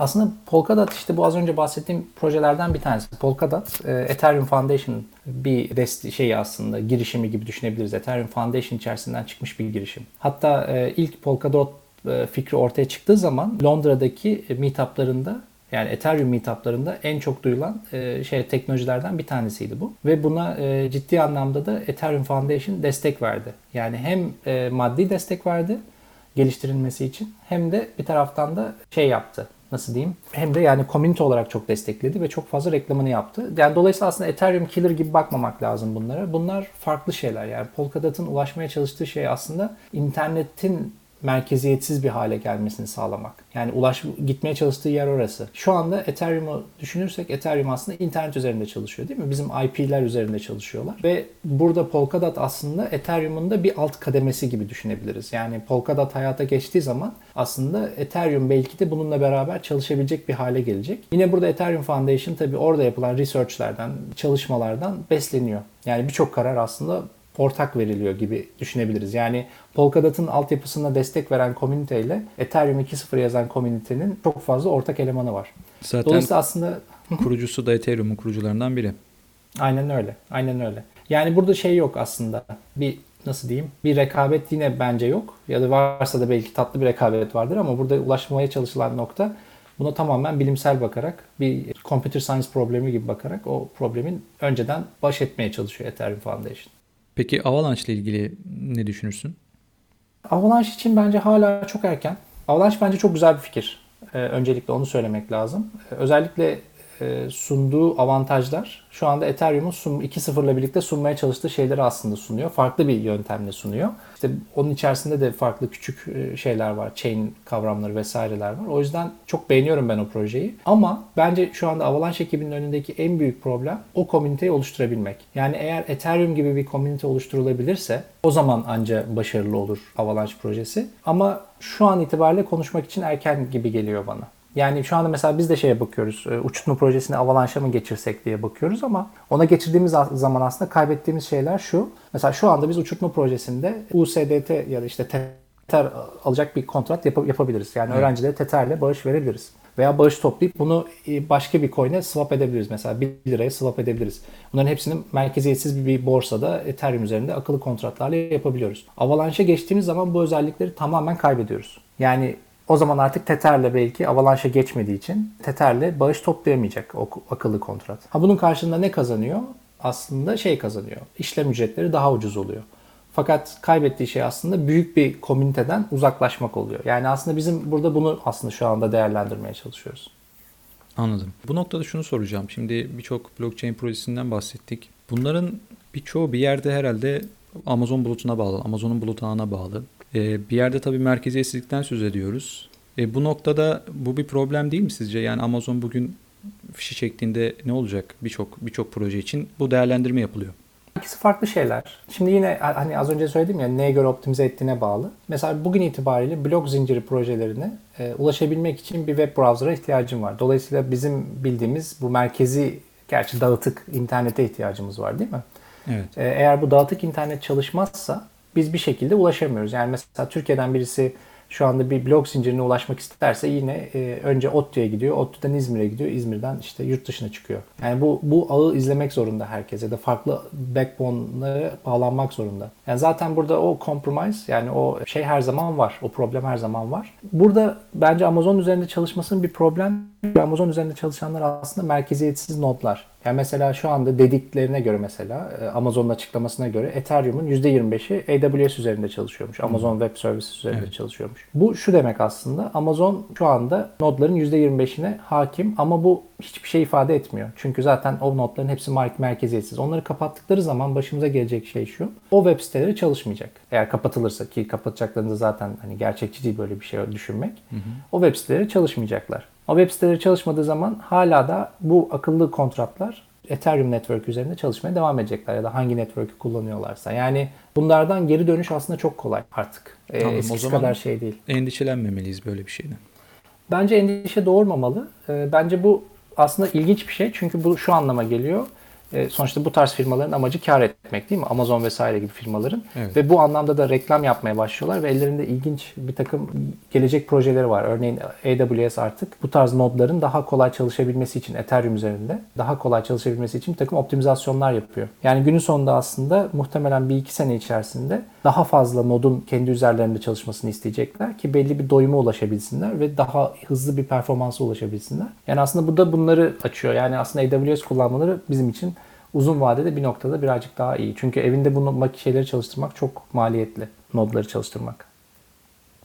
Aslında Polkadot işte bu az önce bahsettiğim projelerden bir tanesi. Polkadot e, Ethereum Foundation bir rest şeyi aslında girişimi gibi düşünebiliriz. Ethereum Foundation içerisinden çıkmış bir girişim. Hatta e, ilk Polkadot e, fikri ortaya çıktığı zaman Londra'daki meetuplarında yani Ethereum meetuplarında en çok duyulan şey teknolojilerden bir tanesiydi bu. Ve buna ciddi anlamda da Ethereum Foundation destek verdi. Yani hem maddi destek verdi geliştirilmesi için hem de bir taraftan da şey yaptı nasıl diyeyim hem de yani community olarak çok destekledi ve çok fazla reklamını yaptı. Yani dolayısıyla aslında Ethereum killer gibi bakmamak lazım bunlara. Bunlar farklı şeyler. Yani Polkadot'un ulaşmaya çalıştığı şey aslında internetin merkeziyetsiz bir hale gelmesini sağlamak. Yani ulaş gitmeye çalıştığı yer orası. Şu anda Ethereum'u düşünürsek Ethereum aslında internet üzerinde çalışıyor değil mi? Bizim IP'ler üzerinde çalışıyorlar. Ve burada Polkadot aslında Ethereum'un da bir alt kademesi gibi düşünebiliriz. Yani Polkadot hayata geçtiği zaman aslında Ethereum belki de bununla beraber çalışabilecek bir hale gelecek. Yine burada Ethereum Foundation tabii orada yapılan researchlerden, çalışmalardan besleniyor. Yani birçok karar aslında ortak veriliyor gibi düşünebiliriz. Yani Polkadot'un altyapısına destek veren komünite ile Ethereum 2.0 yazan komünitenin çok fazla ortak elemanı var. Zaten Dolayısıyla aslında kurucusu da Ethereum'un kurucularından biri. Aynen öyle. Aynen öyle. Yani burada şey yok aslında. Bir nasıl diyeyim? Bir rekabet yine bence yok. Ya da varsa da belki tatlı bir rekabet vardır ama burada ulaşmaya çalışılan nokta buna tamamen bilimsel bakarak bir computer science problemi gibi bakarak o problemin önceden baş etmeye çalışıyor Ethereum Foundation. Peki Avalanche ile ilgili ne düşünürsün? Avalanche için bence hala çok erken. Avalanche bence çok güzel bir fikir. Ee, öncelikle onu söylemek lazım. Ee, özellikle sunduğu avantajlar şu anda Ethereum'un 2.0 ile birlikte sunmaya çalıştığı şeyleri aslında sunuyor. Farklı bir yöntemle sunuyor. İşte onun içerisinde de farklı küçük e, şeyler var. Chain kavramları vesaireler var. O yüzden çok beğeniyorum ben o projeyi. Ama bence şu anda Avalanche ekibinin önündeki en büyük problem o komüniteyi oluşturabilmek. Yani eğer Ethereum gibi bir komünite oluşturulabilirse o zaman anca başarılı olur Avalanche projesi. Ama şu an itibariyle konuşmak için erken gibi geliyor bana. Yani şu anda mesela biz de şeye bakıyoruz. E, uçurtma projesini Avalanche'a mı geçirsek diye bakıyoruz ama ona geçirdiğimiz zaman aslında kaybettiğimiz şeyler şu. Mesela şu anda biz uçurtma projesinde USDT ya da işte Tether alacak bir kontrat yap- yapabiliriz. Yani evet. öğrencilere Tether'le bağış verebiliriz. Veya bağış toplayıp bunu e, başka bir coin'e swap edebiliriz. Mesela 1 liraya swap edebiliriz. Bunların hepsini merkeziyetsiz bir borsada Ethereum üzerinde akıllı kontratlarla yapabiliyoruz. Avalanche'a geçtiğimiz zaman bu özellikleri tamamen kaybediyoruz. Yani o zaman artık Tether'le belki Avalanche'a geçmediği için Tether'le bağış toplayamayacak o akıllı kontrat. Ha bunun karşılığında ne kazanıyor? Aslında şey kazanıyor. İşlem ücretleri daha ucuz oluyor. Fakat kaybettiği şey aslında büyük bir komüniteden uzaklaşmak oluyor. Yani aslında bizim burada bunu aslında şu anda değerlendirmeye çalışıyoruz. Anladım. Bu noktada şunu soracağım. Şimdi birçok blockchain projesinden bahsettik. Bunların birçoğu bir yerde herhalde Amazon bulutuna bağlı, Amazon'un bulut ağına bağlı. Ee, bir yerde tabii merkeziyetsizlikten söz ediyoruz. E, bu noktada bu bir problem değil mi sizce? Yani Amazon bugün fişi çektiğinde ne olacak birçok birçok proje için bu değerlendirme yapılıyor. İkisi farklı şeyler. Şimdi yine hani az önce söyledim ya neye göre optimize ettiğine bağlı. Mesela bugün itibariyle blok zinciri projelerine e, ulaşabilmek için bir web browser'a ihtiyacım var. Dolayısıyla bizim bildiğimiz bu merkezi gerçi dağıtık internete ihtiyacımız var değil mi? Evet. E, eğer bu dağıtık internet çalışmazsa biz bir şekilde ulaşamıyoruz. Yani mesela Türkiye'den birisi şu anda bir blok zincirine ulaşmak isterse yine e, önce ODTÜ'ye gidiyor. ODTÜ'den İzmir'e gidiyor. İzmir'den işte yurt dışına çıkıyor. Yani bu bu ağı izlemek zorunda herkes ya da farklı backbone'lara bağlanmak zorunda. Yani zaten burada o compromise yani o şey her zaman var. O problem her zaman var. Burada bence Amazon üzerinde çalışmasının bir problem. Amazon üzerinde çalışanlar aslında merkeziyetsiz nodlar. Yani mesela şu anda dediklerine göre mesela e, Amazon'un açıklamasına göre Ethereum'un %25'i AWS üzerinde çalışıyormuş. Amazon Web Services üzerinde evet. çalışıyormuş. Bu şu demek aslında Amazon şu anda nodların %25'ine hakim ama bu hiçbir şey ifade etmiyor. Çünkü zaten o nodların hepsi merkeziyetsiz. Onları kapattıkları zaman başımıza gelecek şey şu. O web siteleri çalışmayacak. Eğer kapatılırsa ki kapatacaklarında zaten hani gerçekçi değil böyle bir şey düşünmek. Hı hı. O web siteleri çalışmayacaklar. O web siteleri çalışmadığı zaman hala da bu akıllı kontratlar Ethereum Network üzerinde çalışmaya devam edecekler ya da hangi network'ü kullanıyorlarsa. Yani bunlardan geri dönüş aslında çok kolay artık. Ee, tamam, Eskisi o zaman kadar şey değil. Endişelenmemeliyiz böyle bir şeyden. Bence endişe doğurmamalı. Ee, bence bu aslında ilginç bir şey. Çünkü bu şu anlama geliyor. E, sonuçta bu tarz firmaların amacı kar etmek değil mi? Amazon vesaire gibi firmaların. Evet. Ve bu anlamda da reklam yapmaya başlıyorlar ve ellerinde ilginç bir takım gelecek projeleri var. Örneğin AWS artık bu tarz nodların daha kolay çalışabilmesi için Ethereum üzerinde daha kolay çalışabilmesi için bir takım optimizasyonlar yapıyor. Yani günün sonunda aslında muhtemelen bir iki sene içerisinde daha fazla nodun kendi üzerlerinde çalışmasını isteyecekler ki belli bir doyuma ulaşabilsinler ve daha hızlı bir performansa ulaşabilsinler. Yani aslında bu da bunları açıyor. Yani aslında AWS kullanmaları bizim için uzun vadede bir noktada birazcık daha iyi. Çünkü evinde bunu şeyleri çalıştırmak çok maliyetli. Nodları çalıştırmak.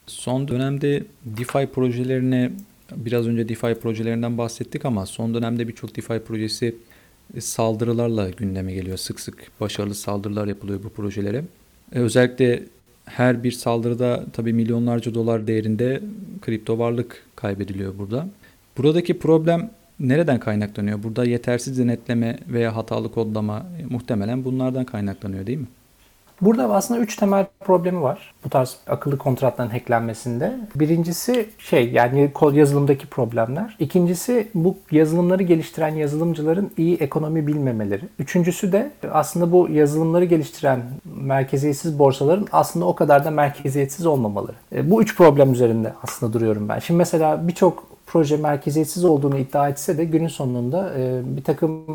Son dönemde DeFi projelerine biraz önce DeFi projelerinden bahsettik ama son dönemde birçok DeFi projesi saldırılarla gündeme geliyor. Sık sık başarılı saldırılar yapılıyor bu projelere. E, özellikle her bir saldırıda tabii milyonlarca dolar değerinde kripto varlık kaybediliyor burada. Buradaki problem nereden kaynaklanıyor? Burada yetersiz denetleme veya hatalı kodlama e, muhtemelen bunlardan kaynaklanıyor değil mi? Burada aslında üç temel problemi var bu tarz akıllı kontratların hacklenmesinde. Birincisi şey yani kod yazılımdaki problemler. İkincisi bu yazılımları geliştiren yazılımcıların iyi ekonomi bilmemeleri. Üçüncüsü de aslında bu yazılımları geliştiren merkeziyetsiz borsaların aslında o kadar da merkeziyetsiz olmamaları. E, bu üç problem üzerinde aslında duruyorum ben. Şimdi mesela birçok proje merkeziyetsiz olduğunu iddia etse de günün sonunda e, bir takım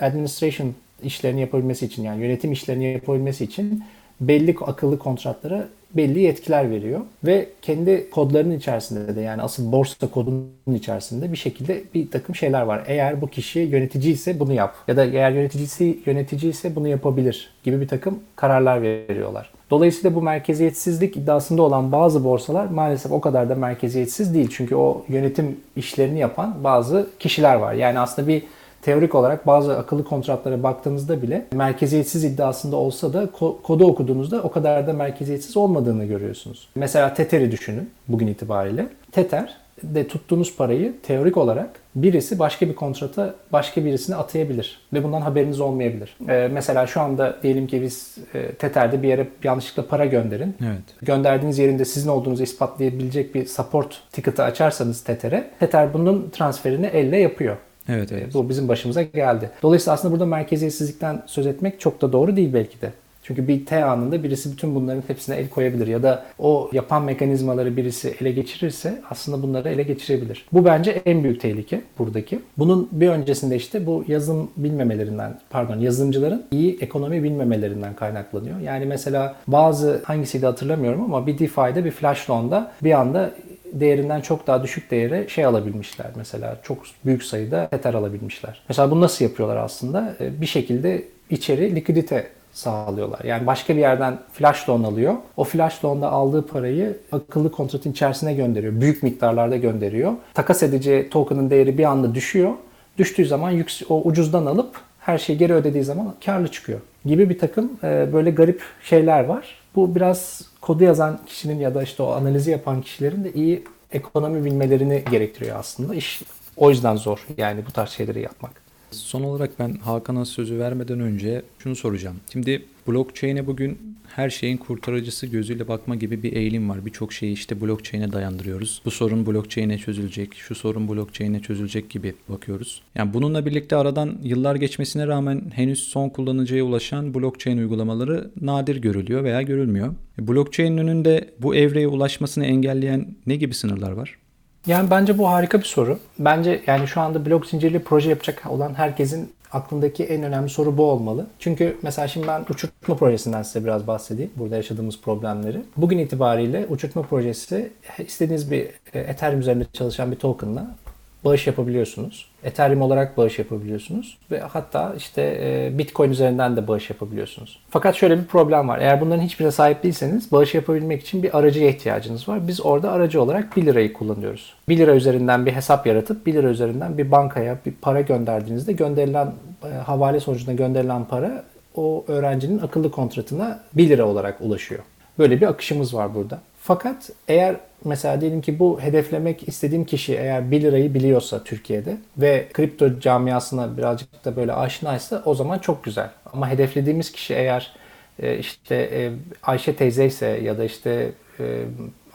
administration işlerini yapabilmesi için yani yönetim işlerini yapabilmesi için belli akıllı kontratlara belli yetkiler veriyor ve kendi kodlarının içerisinde de yani asıl borsa kodunun içerisinde bir şekilde bir takım şeyler var. Eğer bu kişi yönetici ise bunu yap ya da eğer yöneticisi yönetici ise bunu yapabilir gibi bir takım kararlar veriyorlar. Dolayısıyla bu merkeziyetsizlik iddiasında olan bazı borsalar maalesef o kadar da merkeziyetsiz değil. Çünkü o yönetim işlerini yapan bazı kişiler var. Yani aslında bir teorik olarak bazı akıllı kontratlara baktığınızda bile merkeziyetsiz iddiasında olsa da kodu okuduğunuzda o kadar da merkeziyetsiz olmadığını görüyorsunuz. Mesela Tether'i düşünün bugün itibariyle. Tether de tuttuğunuz parayı teorik olarak birisi başka bir kontrata başka birisine atayabilir ve bundan haberiniz olmayabilir. Ee, mesela şu anda diyelim ki biz e, Tether'de bir yere yanlışlıkla para gönderin. Evet. Gönderdiğiniz yerinde sizin olduğunuzu ispatlayabilecek bir support ticket'ı açarsanız Tether'e Tether bunun transferini elle yapıyor. Evet, evet. Bu bizim başımıza geldi. Dolayısıyla aslında burada merkeziyetsizlikten söz etmek çok da doğru değil belki de. Çünkü bir T anında birisi bütün bunların hepsine el koyabilir ya da o yapan mekanizmaları birisi ele geçirirse aslında bunları ele geçirebilir. Bu bence en büyük tehlike buradaki. Bunun bir öncesinde işte bu yazım bilmemelerinden, pardon yazılımcıların iyi ekonomi bilmemelerinden kaynaklanıyor. Yani mesela bazı hangisiydi hatırlamıyorum ama bir DeFi'de bir flash loan'da bir anda değerinden çok daha düşük değere şey alabilmişler. Mesela çok büyük sayıda Tether alabilmişler. Mesela bunu nasıl yapıyorlar aslında? Bir şekilde içeri likidite sağlıyorlar. Yani başka bir yerden flash loan alıyor. O flash loan'da aldığı parayı akıllı kontratın içerisine gönderiyor. Büyük miktarlarda gönderiyor. Takas edici token'ın değeri bir anda düşüyor. Düştüğü zaman o ucuzdan alıp her şeyi geri ödediği zaman karlı çıkıyor gibi bir takım e, böyle garip şeyler var. Bu biraz kodu yazan kişinin ya da işte o analizi yapan kişilerin de iyi ekonomi bilmelerini gerektiriyor aslında. İş o yüzden zor yani bu tarz şeyleri yapmak. Son olarak ben Hakan'a sözü vermeden önce şunu soracağım. Şimdi blockchain'e bugün her şeyin kurtarıcısı gözüyle bakma gibi bir eğilim var. Birçok şeyi işte blockchain'e dayandırıyoruz. Bu sorun blockchain'e çözülecek, şu sorun blockchain'e çözülecek gibi bakıyoruz. Yani bununla birlikte aradan yıllar geçmesine rağmen henüz son kullanıcıya ulaşan blockchain uygulamaları nadir görülüyor veya görülmüyor. E, Blockchain'in önünde bu evreye ulaşmasını engelleyen ne gibi sınırlar var? Yani bence bu harika bir soru. Bence yani şu anda blok zincirli proje yapacak olan herkesin aklındaki en önemli soru bu olmalı. Çünkü mesela şimdi ben uçurtma projesinden size biraz bahsedeyim. Burada yaşadığımız problemleri. Bugün itibariyle uçurtma projesi istediğiniz bir e, Ethereum üzerinde çalışan bir tokenla bağış yapabiliyorsunuz. Ethereum olarak bağış yapabiliyorsunuz ve hatta işte e, Bitcoin üzerinden de bağış yapabiliyorsunuz. Fakat şöyle bir problem var. Eğer bunların hiçbirine sahip değilseniz bağış yapabilmek için bir aracıya ihtiyacınız var. Biz orada aracı olarak 1 lirayı kullanıyoruz. 1 lira üzerinden bir hesap yaratıp 1 lira üzerinden bir bankaya bir para gönderdiğinizde gönderilen e, havale sonucunda gönderilen para o öğrencinin akıllı kontratına 1 lira olarak ulaşıyor. Böyle bir akışımız var burada. Fakat eğer mesela diyelim ki bu hedeflemek istediğim kişi eğer 1 lirayı biliyorsa Türkiye'de ve kripto camiasına birazcık da böyle aşinaysa o zaman çok güzel. Ama hedeflediğimiz kişi eğer e, işte e, Ayşe teyze ise ya da işte e,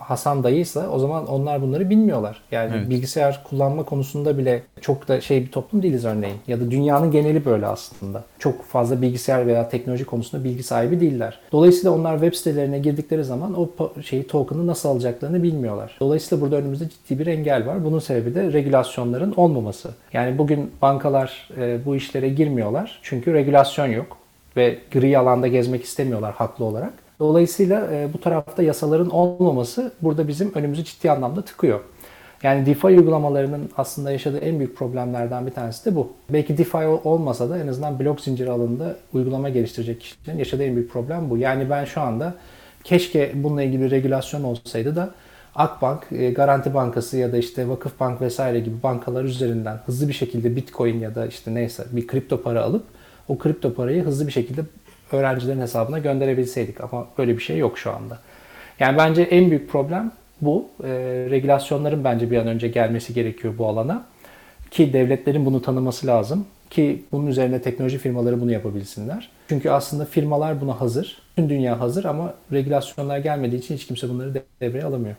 Hasan dayıysa o zaman onlar bunları bilmiyorlar. Yani Evet. bilgisayar kullanma konusunda bile çok da şey bir toplum değiliz örneğin. Ya da dünyanın geneli böyle aslında. Çok fazla bilgisayar veya teknoloji konusunda bilgi sahibi değiller. Dolayısıyla onlar web sitelerine girdikleri zaman o şeyi token'ı nasıl alacaklarını bilmiyorlar. Dolayısıyla burada önümüzde ciddi bir engel var. Bunun sebebi de regülasyonların olmaması. Yani bugün bankalar e, bu işlere girmiyorlar. Çünkü regülasyon yok ve gri alanda gezmek istemiyorlar haklı olarak. Dolayısıyla e, bu tarafta yasaların olmaması burada bizim önümüzü ciddi anlamda tıkıyor. Yani DeFi uygulamalarının aslında yaşadığı en büyük problemlerden bir tanesi de bu. Belki DeFi olmasa da en azından blok zinciri alanında uygulama geliştirecek kişilerin yaşadığı en büyük problem bu. Yani ben şu anda keşke bununla ilgili bir regülasyon olsaydı da Akbank, e, Garanti Bankası ya da işte Vakıfbank vesaire gibi bankalar üzerinden hızlı bir şekilde Bitcoin ya da işte neyse bir kripto para alıp o kripto parayı hızlı bir şekilde öğrencilerin hesabına gönderebilseydik ama böyle bir şey yok şu anda. Yani bence en büyük problem bu. E, regülasyonların bence bir an önce gelmesi gerekiyor bu alana. Ki devletlerin bunu tanıması lazım. Ki bunun üzerine teknoloji firmaları bunu yapabilsinler. Çünkü aslında firmalar buna hazır. Tüm dünya hazır ama regülasyonlar gelmediği için hiç kimse bunları devreye alamıyor.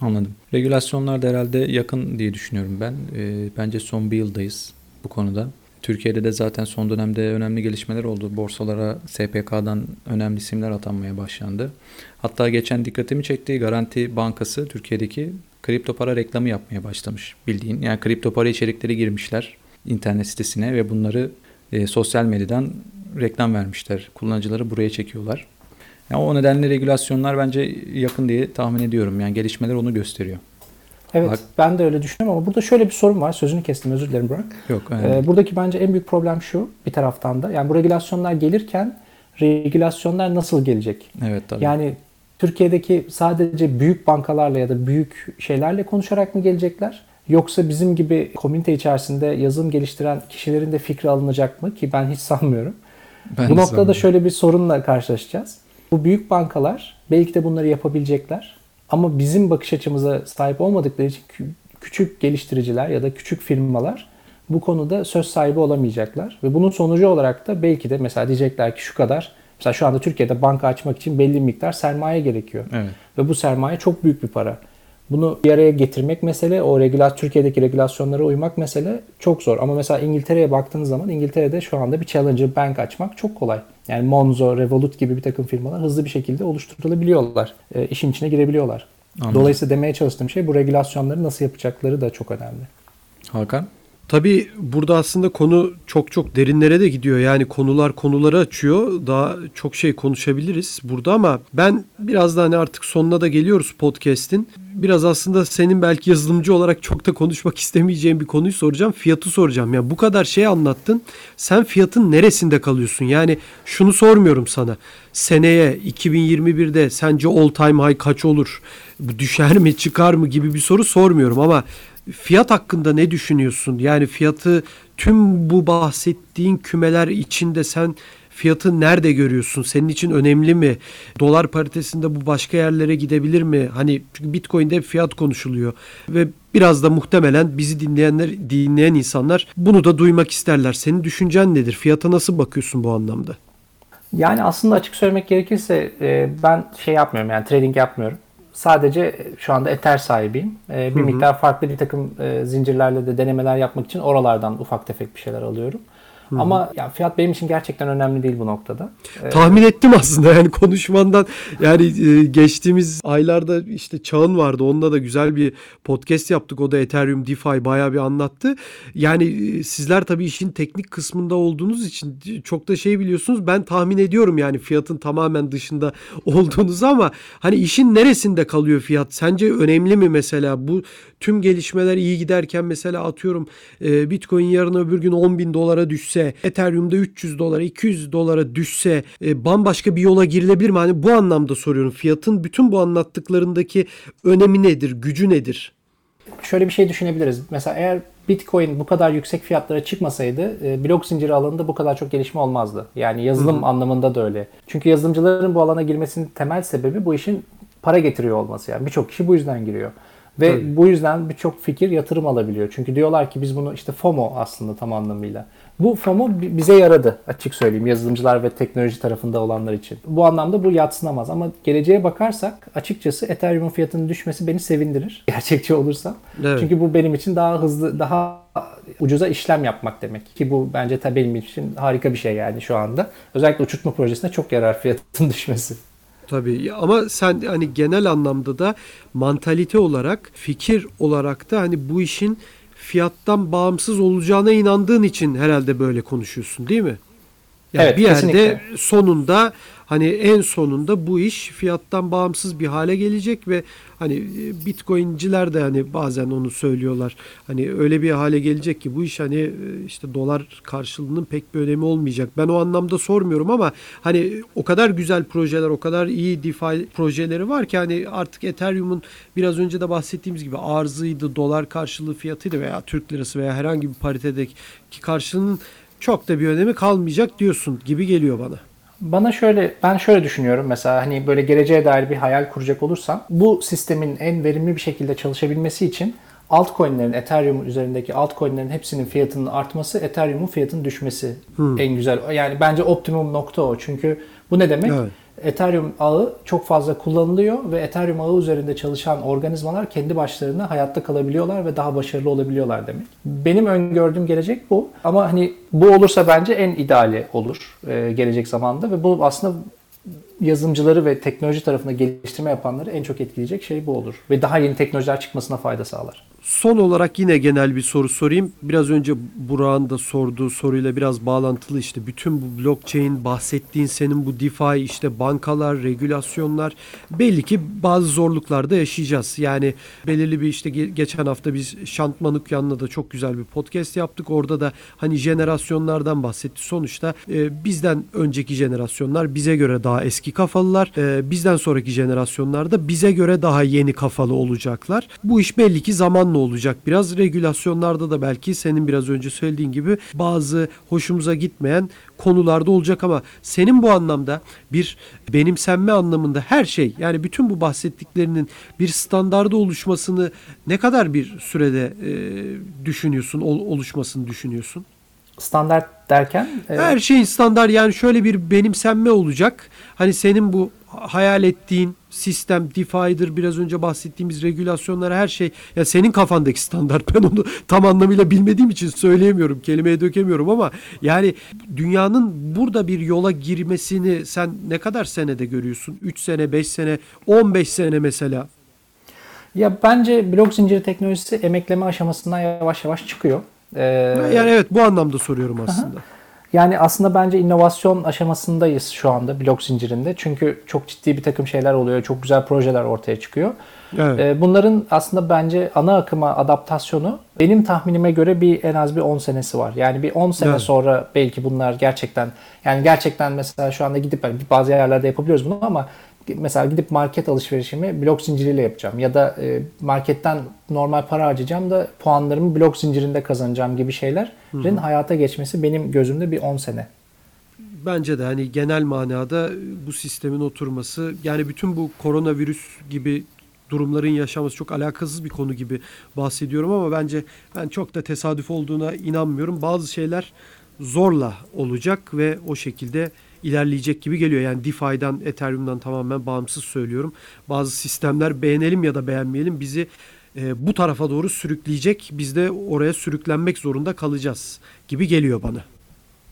Anladım. Regülasyonlar da herhalde yakın diye düşünüyorum ben. Ee, bence son bir yıldayız bu konuda. Türkiye'de de zaten son dönemde önemli gelişmeler oldu. Borsalara SPK'dan önemli isimler atanmaya başlandı. Hatta geçen dikkatimi çekti Garanti Bankası Türkiye'deki kripto para reklamı yapmaya başlamış bildiğin. Yani kripto para içerikleri girmişler internet sitesine ve bunları e, sosyal medyadan reklam vermişler. Kullanıcıları buraya çekiyorlar. Yani o nedenle regülasyonlar bence yakın diye tahmin ediyorum. Yani gelişmeler onu gösteriyor. Evet Bak- ben de öyle düşünüyorum ama burada şöyle bir sorun var. Sözünü kestim özür dilerim Burak. Yok. yani- Ee, buradaki bence en büyük problem şu bir taraftan da. Yani bu regülasyonlar gelirken regülasyonlar nasıl gelecek? evet tabii. Yani Türkiye'deki sadece büyük bankalarla ya da büyük şeylerle konuşarak mı gelecekler? Yoksa bizim gibi komünite içerisinde yazılım geliştiren kişilerin de fikri alınacak mı? Ki ben hiç sanmıyorum. Ben Bu noktada şöyle bir sorunla karşılaşacağız. Bu büyük bankalar belki de bunları yapabilecekler. Ama bizim bakış açımıza sahip olmadıkları için kü- küçük geliştiriciler ya da küçük firmalar bu konuda söz sahibi olamayacaklar. Ve bunun sonucu olarak da belki de mesela diyecekler ki şu kadar mesela şu anda Türkiye'de banka açmak için belli bir miktar sermaye gerekiyor. Evet. Ve bu sermaye çok büyük bir para. Bunu bir araya getirmek mesele, o regüla Türkiye'deki regülasyonlara uymak mesele çok zor. Ama mesela İngiltere'ye baktığınız zaman İngiltere'de şu anda bir challenger bank açmak çok kolay. Yani Monzo, Revolut gibi bir takım firmalar hızlı bir şekilde oluşturulabiliyorlar. E, işin içine girebiliyorlar. Anladım. Dolayısıyla demeye çalıştığım şey bu regülasyonları nasıl yapacakları da çok önemli. Hakan? Tabii burada aslında konu çok çok derinlere de gidiyor. Yani konular konuları açıyor. Daha çok şey konuşabiliriz burada ama ben biraz da hani artık sonuna da geliyoruz podcast'in. Biraz aslında senin belki yazılımcı olarak çok da konuşmak istemeyeceğin bir konuyu soracağım. Fiyatı soracağım. Yani bu kadar şey anlattın. Sen fiyatın neresinde kalıyorsun? Yani şunu sormuyorum sana. Seneye 2021'de sence all time high kaç olur? Düşer mi çıkar mı gibi bir soru sormuyorum ama fiyat hakkında ne düşünüyorsun? Yani fiyatı tüm bu bahsettiğin kümeler içinde sen fiyatı nerede görüyorsun? Senin için önemli mi? Dolar paritesinde bu başka yerlere gidebilir mi? Hani çünkü Bitcoin'de fiyat konuşuluyor ve biraz da muhtemelen bizi dinleyenler dinleyen insanlar bunu da duymak isterler. Senin düşüncen nedir? Fiyata nasıl bakıyorsun bu anlamda? Yani aslında açık söylemek gerekirse e, ben şey yapmıyorum yani trading yapmıyorum. Sadece şu anda Ether sahibiyim. E, bir hı hı. miktar farklı bir takım e, zincirlerle de denemeler yapmak için oralardan ufak tefek bir şeyler alıyorum. Hı-hı. Ama ya fiyat benim için gerçekten önemli değil bu noktada. Ee, Tahmin ettim aslında yani konuşmandan yani e, geçtiğimiz aylarda işte Çağın vardı. Onunla da güzel bir podcast yaptık. O da Ethereum DeFi bayağı bir anlattı. Yani e, sizler tabii işin teknik kısmında olduğunuz için çok da şey biliyorsunuz. Ben tahmin ediyorum yani fiyatın tamamen dışında olduğunuzu ama hani işin neresinde kalıyor fiyat? Sence önemli mi mesela bu tüm gelişmeler iyi giderken mesela atıyorum e, Bitcoin yarın öbür gün 10 bin dolara düşse, Ethereum'da 300 dolara, 200 dolara düşse e, bambaşka bir yola girilebilir mi? Hani bu anlamda soruyorum. Fiyatın bütün bu anlattıklarındaki önemi nedir, gücü nedir? Şöyle bir şey düşünebiliriz. Mesela eğer Bitcoin bu kadar yüksek fiyatlara çıkmasaydı e, blok zinciri alanında bu kadar çok gelişme olmazdı. Yani yazılım Hı-hı. anlamında da öyle. Çünkü yazılımcıların bu alana girmesinin temel sebebi bu işin para getiriyor olması. Yani birçok kişi bu yüzden giriyor. Ve Tabii. bu yüzden birçok fikir yatırım alabiliyor. Çünkü diyorlar ki biz bunu işte FOMO aslında tam anlamıyla. Bu FOMO bize yaradı açık söyleyeyim yazılımcılar ve teknoloji tarafında olanlar için. Bu anlamda bu yatsınamaz ama geleceğe bakarsak açıkçası Ethereum'un fiyatının düşmesi beni sevindirir. Gerçekçi olursam. Evet. Çünkü bu benim için daha hızlı, daha ucuza işlem yapmak demek. Ki bu bence tabii benim için harika bir şey yani şu anda. Özellikle uçurtma projesinde çok yarar fiyatın düşmesi. Tabii ama sen hani genel anlamda da mantalite olarak, fikir olarak da hani bu işin fiyattan bağımsız olacağına inandığın için herhalde böyle konuşuyorsun değil mi? Yani evet, bir yerde kesinlikle. sonunda hani en sonunda bu iş fiyattan bağımsız bir hale gelecek ve hani e, Bitcoin'ciler de hani bazen onu söylüyorlar. Hani öyle bir hale gelecek ki bu iş hani e, işte dolar karşılığının pek bir önemi olmayacak. Ben o anlamda sormuyorum ama hani o kadar güzel projeler, o kadar iyi DeFi projeleri var ki hani artık Ethereum'un biraz önce de bahsettiğimiz gibi arzıydı, dolar karşılığı fiyatıydı veya Türk lirası veya herhangi bir paritedeki karşılığının çok da bir önemi kalmayacak diyorsun gibi geliyor bana. Bana şöyle ben şöyle düşünüyorum mesela hani böyle geleceğe dair bir hayal kuracak olursam bu sistemin en verimli bir şekilde çalışabilmesi için altcoin'lerin Ethereum üzerindeki altcoin'lerin hepsinin fiyatının artması, Ethereum'un fiyatının düşmesi hmm. en güzel. Yani bence optimum nokta o. Çünkü bu ne demek? Evet. Ethereum ağı çok fazla kullanılıyor ve Ethereum ağı üzerinde çalışan organizmalar kendi başlarına hayatta kalabiliyorlar ve daha başarılı olabiliyorlar demek. Benim öngördüğüm gelecek bu. Ama hani bu olursa bence en ideali olur e, gelecek zamanda ve bu aslında yazılımcıları ve teknoloji tarafında geliştirme yapanları en çok etkileyecek şey bu olur. Ve daha yeni teknolojiler çıkmasına fayda sağlar. Son olarak yine genel bir soru sorayım. Biraz önce Burak'ın da sorduğu soruyla biraz bağlantılı işte bütün bu blockchain bahsettiğin senin bu DeFi işte bankalar, regülasyonlar belli ki bazı zorluklar da yaşayacağız. Yani belirli bir işte geçen hafta biz Şant Manukyan'la da çok güzel bir podcast yaptık. Orada da hani jenerasyonlardan bahsetti. Sonuçta e, bizden önceki jenerasyonlar bize göre daha eski kafalılar. E, bizden sonraki jenerasyonlarda bize göre daha yeni kafalı olacaklar. Bu iş belli ki zamanla zamanla olacak. Biraz regülasyonlarda da belki senin biraz önce söylediğin gibi bazı hoşumuza gitmeyen konularda olacak ama senin bu anlamda bir benimsenme anlamında her şey yani bütün bu bahsettiklerinin bir standarda oluşmasını ne kadar bir sürede e, düşünüyorsun, ol, oluşmasını düşünüyorsun? Standart derken? E... Her şeyin standart yani şöyle bir benimsenme olacak. Hani senin bu hayal ettiğin sistem, DeFi'dir, biraz önce bahsettiğimiz regülasyonlar her şey. Ya senin kafandaki standart. Ben onu tam anlamıyla bilmediğim için söyleyemiyorum, kelimeye dökemiyorum ama yani dünyanın burada bir yola girmesini sen ne kadar senede görüyorsun? 3 sene, 5 sene, 15 sene mesela. Ya bence blok zinciri teknolojisi emekleme aşamasından yavaş yavaş çıkıyor. Ee, Yani evet bu anlamda soruyorum aslında. Yani aslında bence inovasyon aşamasındayız şu anda blok zincirinde. Çünkü çok ciddi bir takım şeyler oluyor. Çok güzel projeler ortaya çıkıyor. Evet. Ee, Bunların aslında bence ana akıma adaptasyonu benim tahminime göre bir en az bir 10 senesi var. Yani bir 10 sene Evet. sonra belki bunlar gerçekten yani gerçekten mesela şu anda gidip hani bazı yerlerde yapabiliyoruz bunu ama mesela gidip market alışverişimi blok zinciriyle yapacağım ya da e, marketten normal para harcayacağım da puanlarımı blok zincirinde kazanacağım gibi şeylerin hayata geçmesi benim gözümde bir 10 sene. Bence de hani genel manada bu sistemin oturması yani bütün bu koronavirüs gibi durumların yaşaması çok alakasız bir konu gibi bahsediyorum ama bence ben çok da tesadüf olduğuna inanmıyorum. Bazı şeyler zorla olacak ve o şekilde ilerleyecek gibi geliyor. Yani DeFi'den, Ethereum'dan tamamen bağımsız söylüyorum. Bazı sistemler beğenelim ya da beğenmeyelim bizi e, bu tarafa doğru sürükleyecek. Biz de oraya sürüklenmek zorunda kalacağız gibi geliyor bana.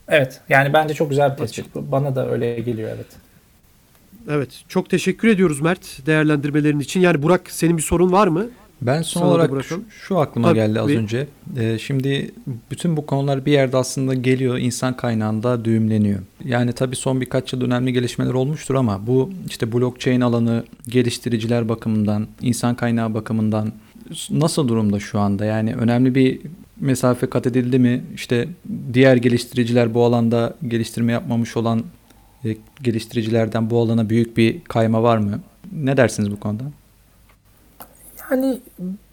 Evet yani bence çok güzel bir tespit. Bana da öyle geliyor evet. Evet. Çok teşekkür ediyoruz Mert değerlendirmelerin için. Yani Burak senin bir sorun var mı? Ben son Sana olarak şu, şu aklıma Tabii, geldi az buyur. önce. Ee, şimdi bütün bu konular bir yerde aslında geliyor, insan kaynağında düğümleniyor. Yani tabii son birkaç yıl önemli gelişmeler olmuştur ama bu işte blockchain alanı geliştiriciler bakımından, insan kaynağı bakımından nasıl durumda şu anda? Yani önemli bir mesafe kat edildi mi? İşte diğer geliştiriciler bu alanda geliştirme yapmamış olan e, geliştiricilerden bu alana büyük bir kayma var mı? Ne dersiniz bu konuda? Yani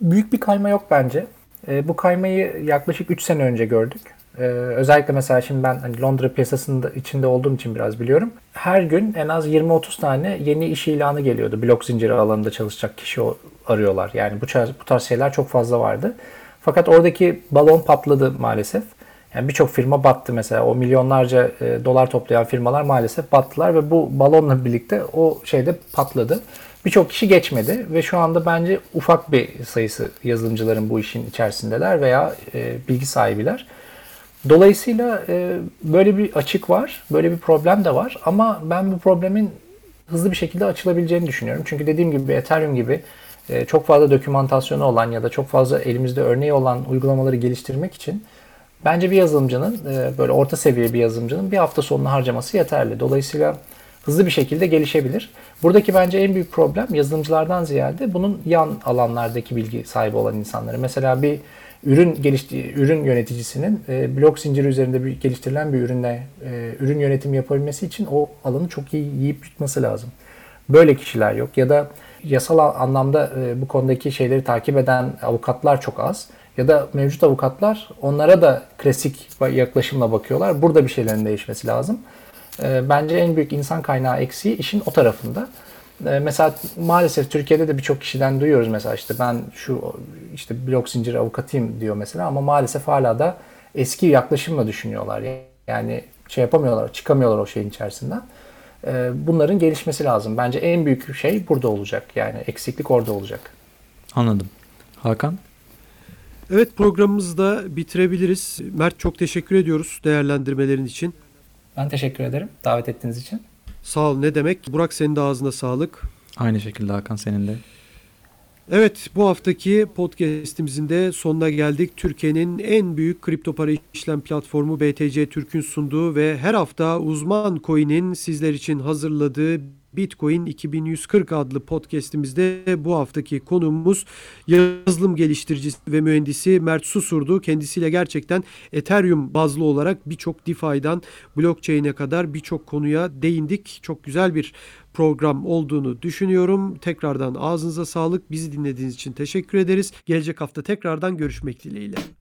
büyük bir kayma yok bence. E, bu kaymayı yaklaşık 3 sene önce gördük. E, özellikle mesela şimdi ben hani Londra piyasasında içinde olduğum için biraz biliyorum. Her gün en az 20-30 tane yeni iş ilanı geliyordu. Blok zinciri alanında çalışacak kişi arıyorlar. Yani bu bu tarz şeyler çok fazla vardı. Fakat oradaki balon patladı maalesef. Yani birçok firma battı mesela. O milyonlarca e, dolar toplayan firmalar maalesef battılar ve bu balonla birlikte o şeyde patladı. Birçok kişi geçmedi ve şu anda bence ufak bir sayısı yazılımcıların bu işin içerisindeler veya e, bilgi sahibiler. Dolayısıyla e, böyle bir açık var, böyle bir problem de var ama ben bu problemin hızlı bir şekilde açılabileceğini düşünüyorum. Çünkü dediğim gibi Ethereum gibi e, çok fazla dokümantasyonu olan ya da çok fazla elimizde örneği olan uygulamaları geliştirmek için bence bir yazılımcının e, böyle orta seviye bir yazılımcının bir hafta sonunu harcaması yeterli. Dolayısıyla hızlı bir şekilde gelişebilir. Buradaki bence en büyük problem yazılımcılardan ziyade bunun yan alanlardaki bilgi sahibi olan insanları. Mesela bir ürün gelişti ürün yöneticisinin e, blok zinciri üzerinde bir geliştirilen bir ürünle e, ürün yönetimi yapabilmesi için o alanı çok iyi yiyip yutması lazım. Böyle kişiler yok ya da yasal anlamda e, bu konudaki şeyleri takip eden avukatlar çok az ya da mevcut avukatlar onlara da klasik yaklaşımla bakıyorlar. Burada bir şeylerin değişmesi lazım. E, Bence en büyük insan kaynağı eksiği işin o tarafında. E, Mesela maalesef Türkiye'de de birçok kişiden duyuyoruz mesela işte ben şu işte blok zinciri avukatıyım diyor mesela ama maalesef hala da eski yaklaşımla düşünüyorlar. Yani şey yapamıyorlar, çıkamıyorlar o şeyin içerisinden. E, Bunların gelişmesi lazım. Bence en büyük şey burada olacak. Yani eksiklik orada olacak. Anladım. Hakan? Evet programımızı da bitirebiliriz. Mert çok teşekkür ediyoruz değerlendirmelerin için. Ben teşekkür ederim davet ettiğiniz için. Sağ ol ne demek. Burak senin de ağzına sağlık. Aynı şekilde Hakan senin de. Evet bu haftaki podcastimizin de sonuna geldik. Türkiye'nin en büyük kripto para işlem platformu BTC Türk'ün sunduğu ve her hafta uzman coin'in sizler için hazırladığı Bitcoin 2140 adlı podcastimizde bu haftaki konuğumuz yazılım geliştiricisi ve mühendisi Mert Susur'du. Kendisiyle gerçekten Ethereum bazlı olarak birçok DeFi'den blockchain'e kadar birçok konuya değindik. Çok güzel bir program olduğunu düşünüyorum. Tekrardan ağzınıza sağlık. Bizi dinlediğiniz için teşekkür ederiz. Gelecek hafta tekrardan görüşmek dileğiyle.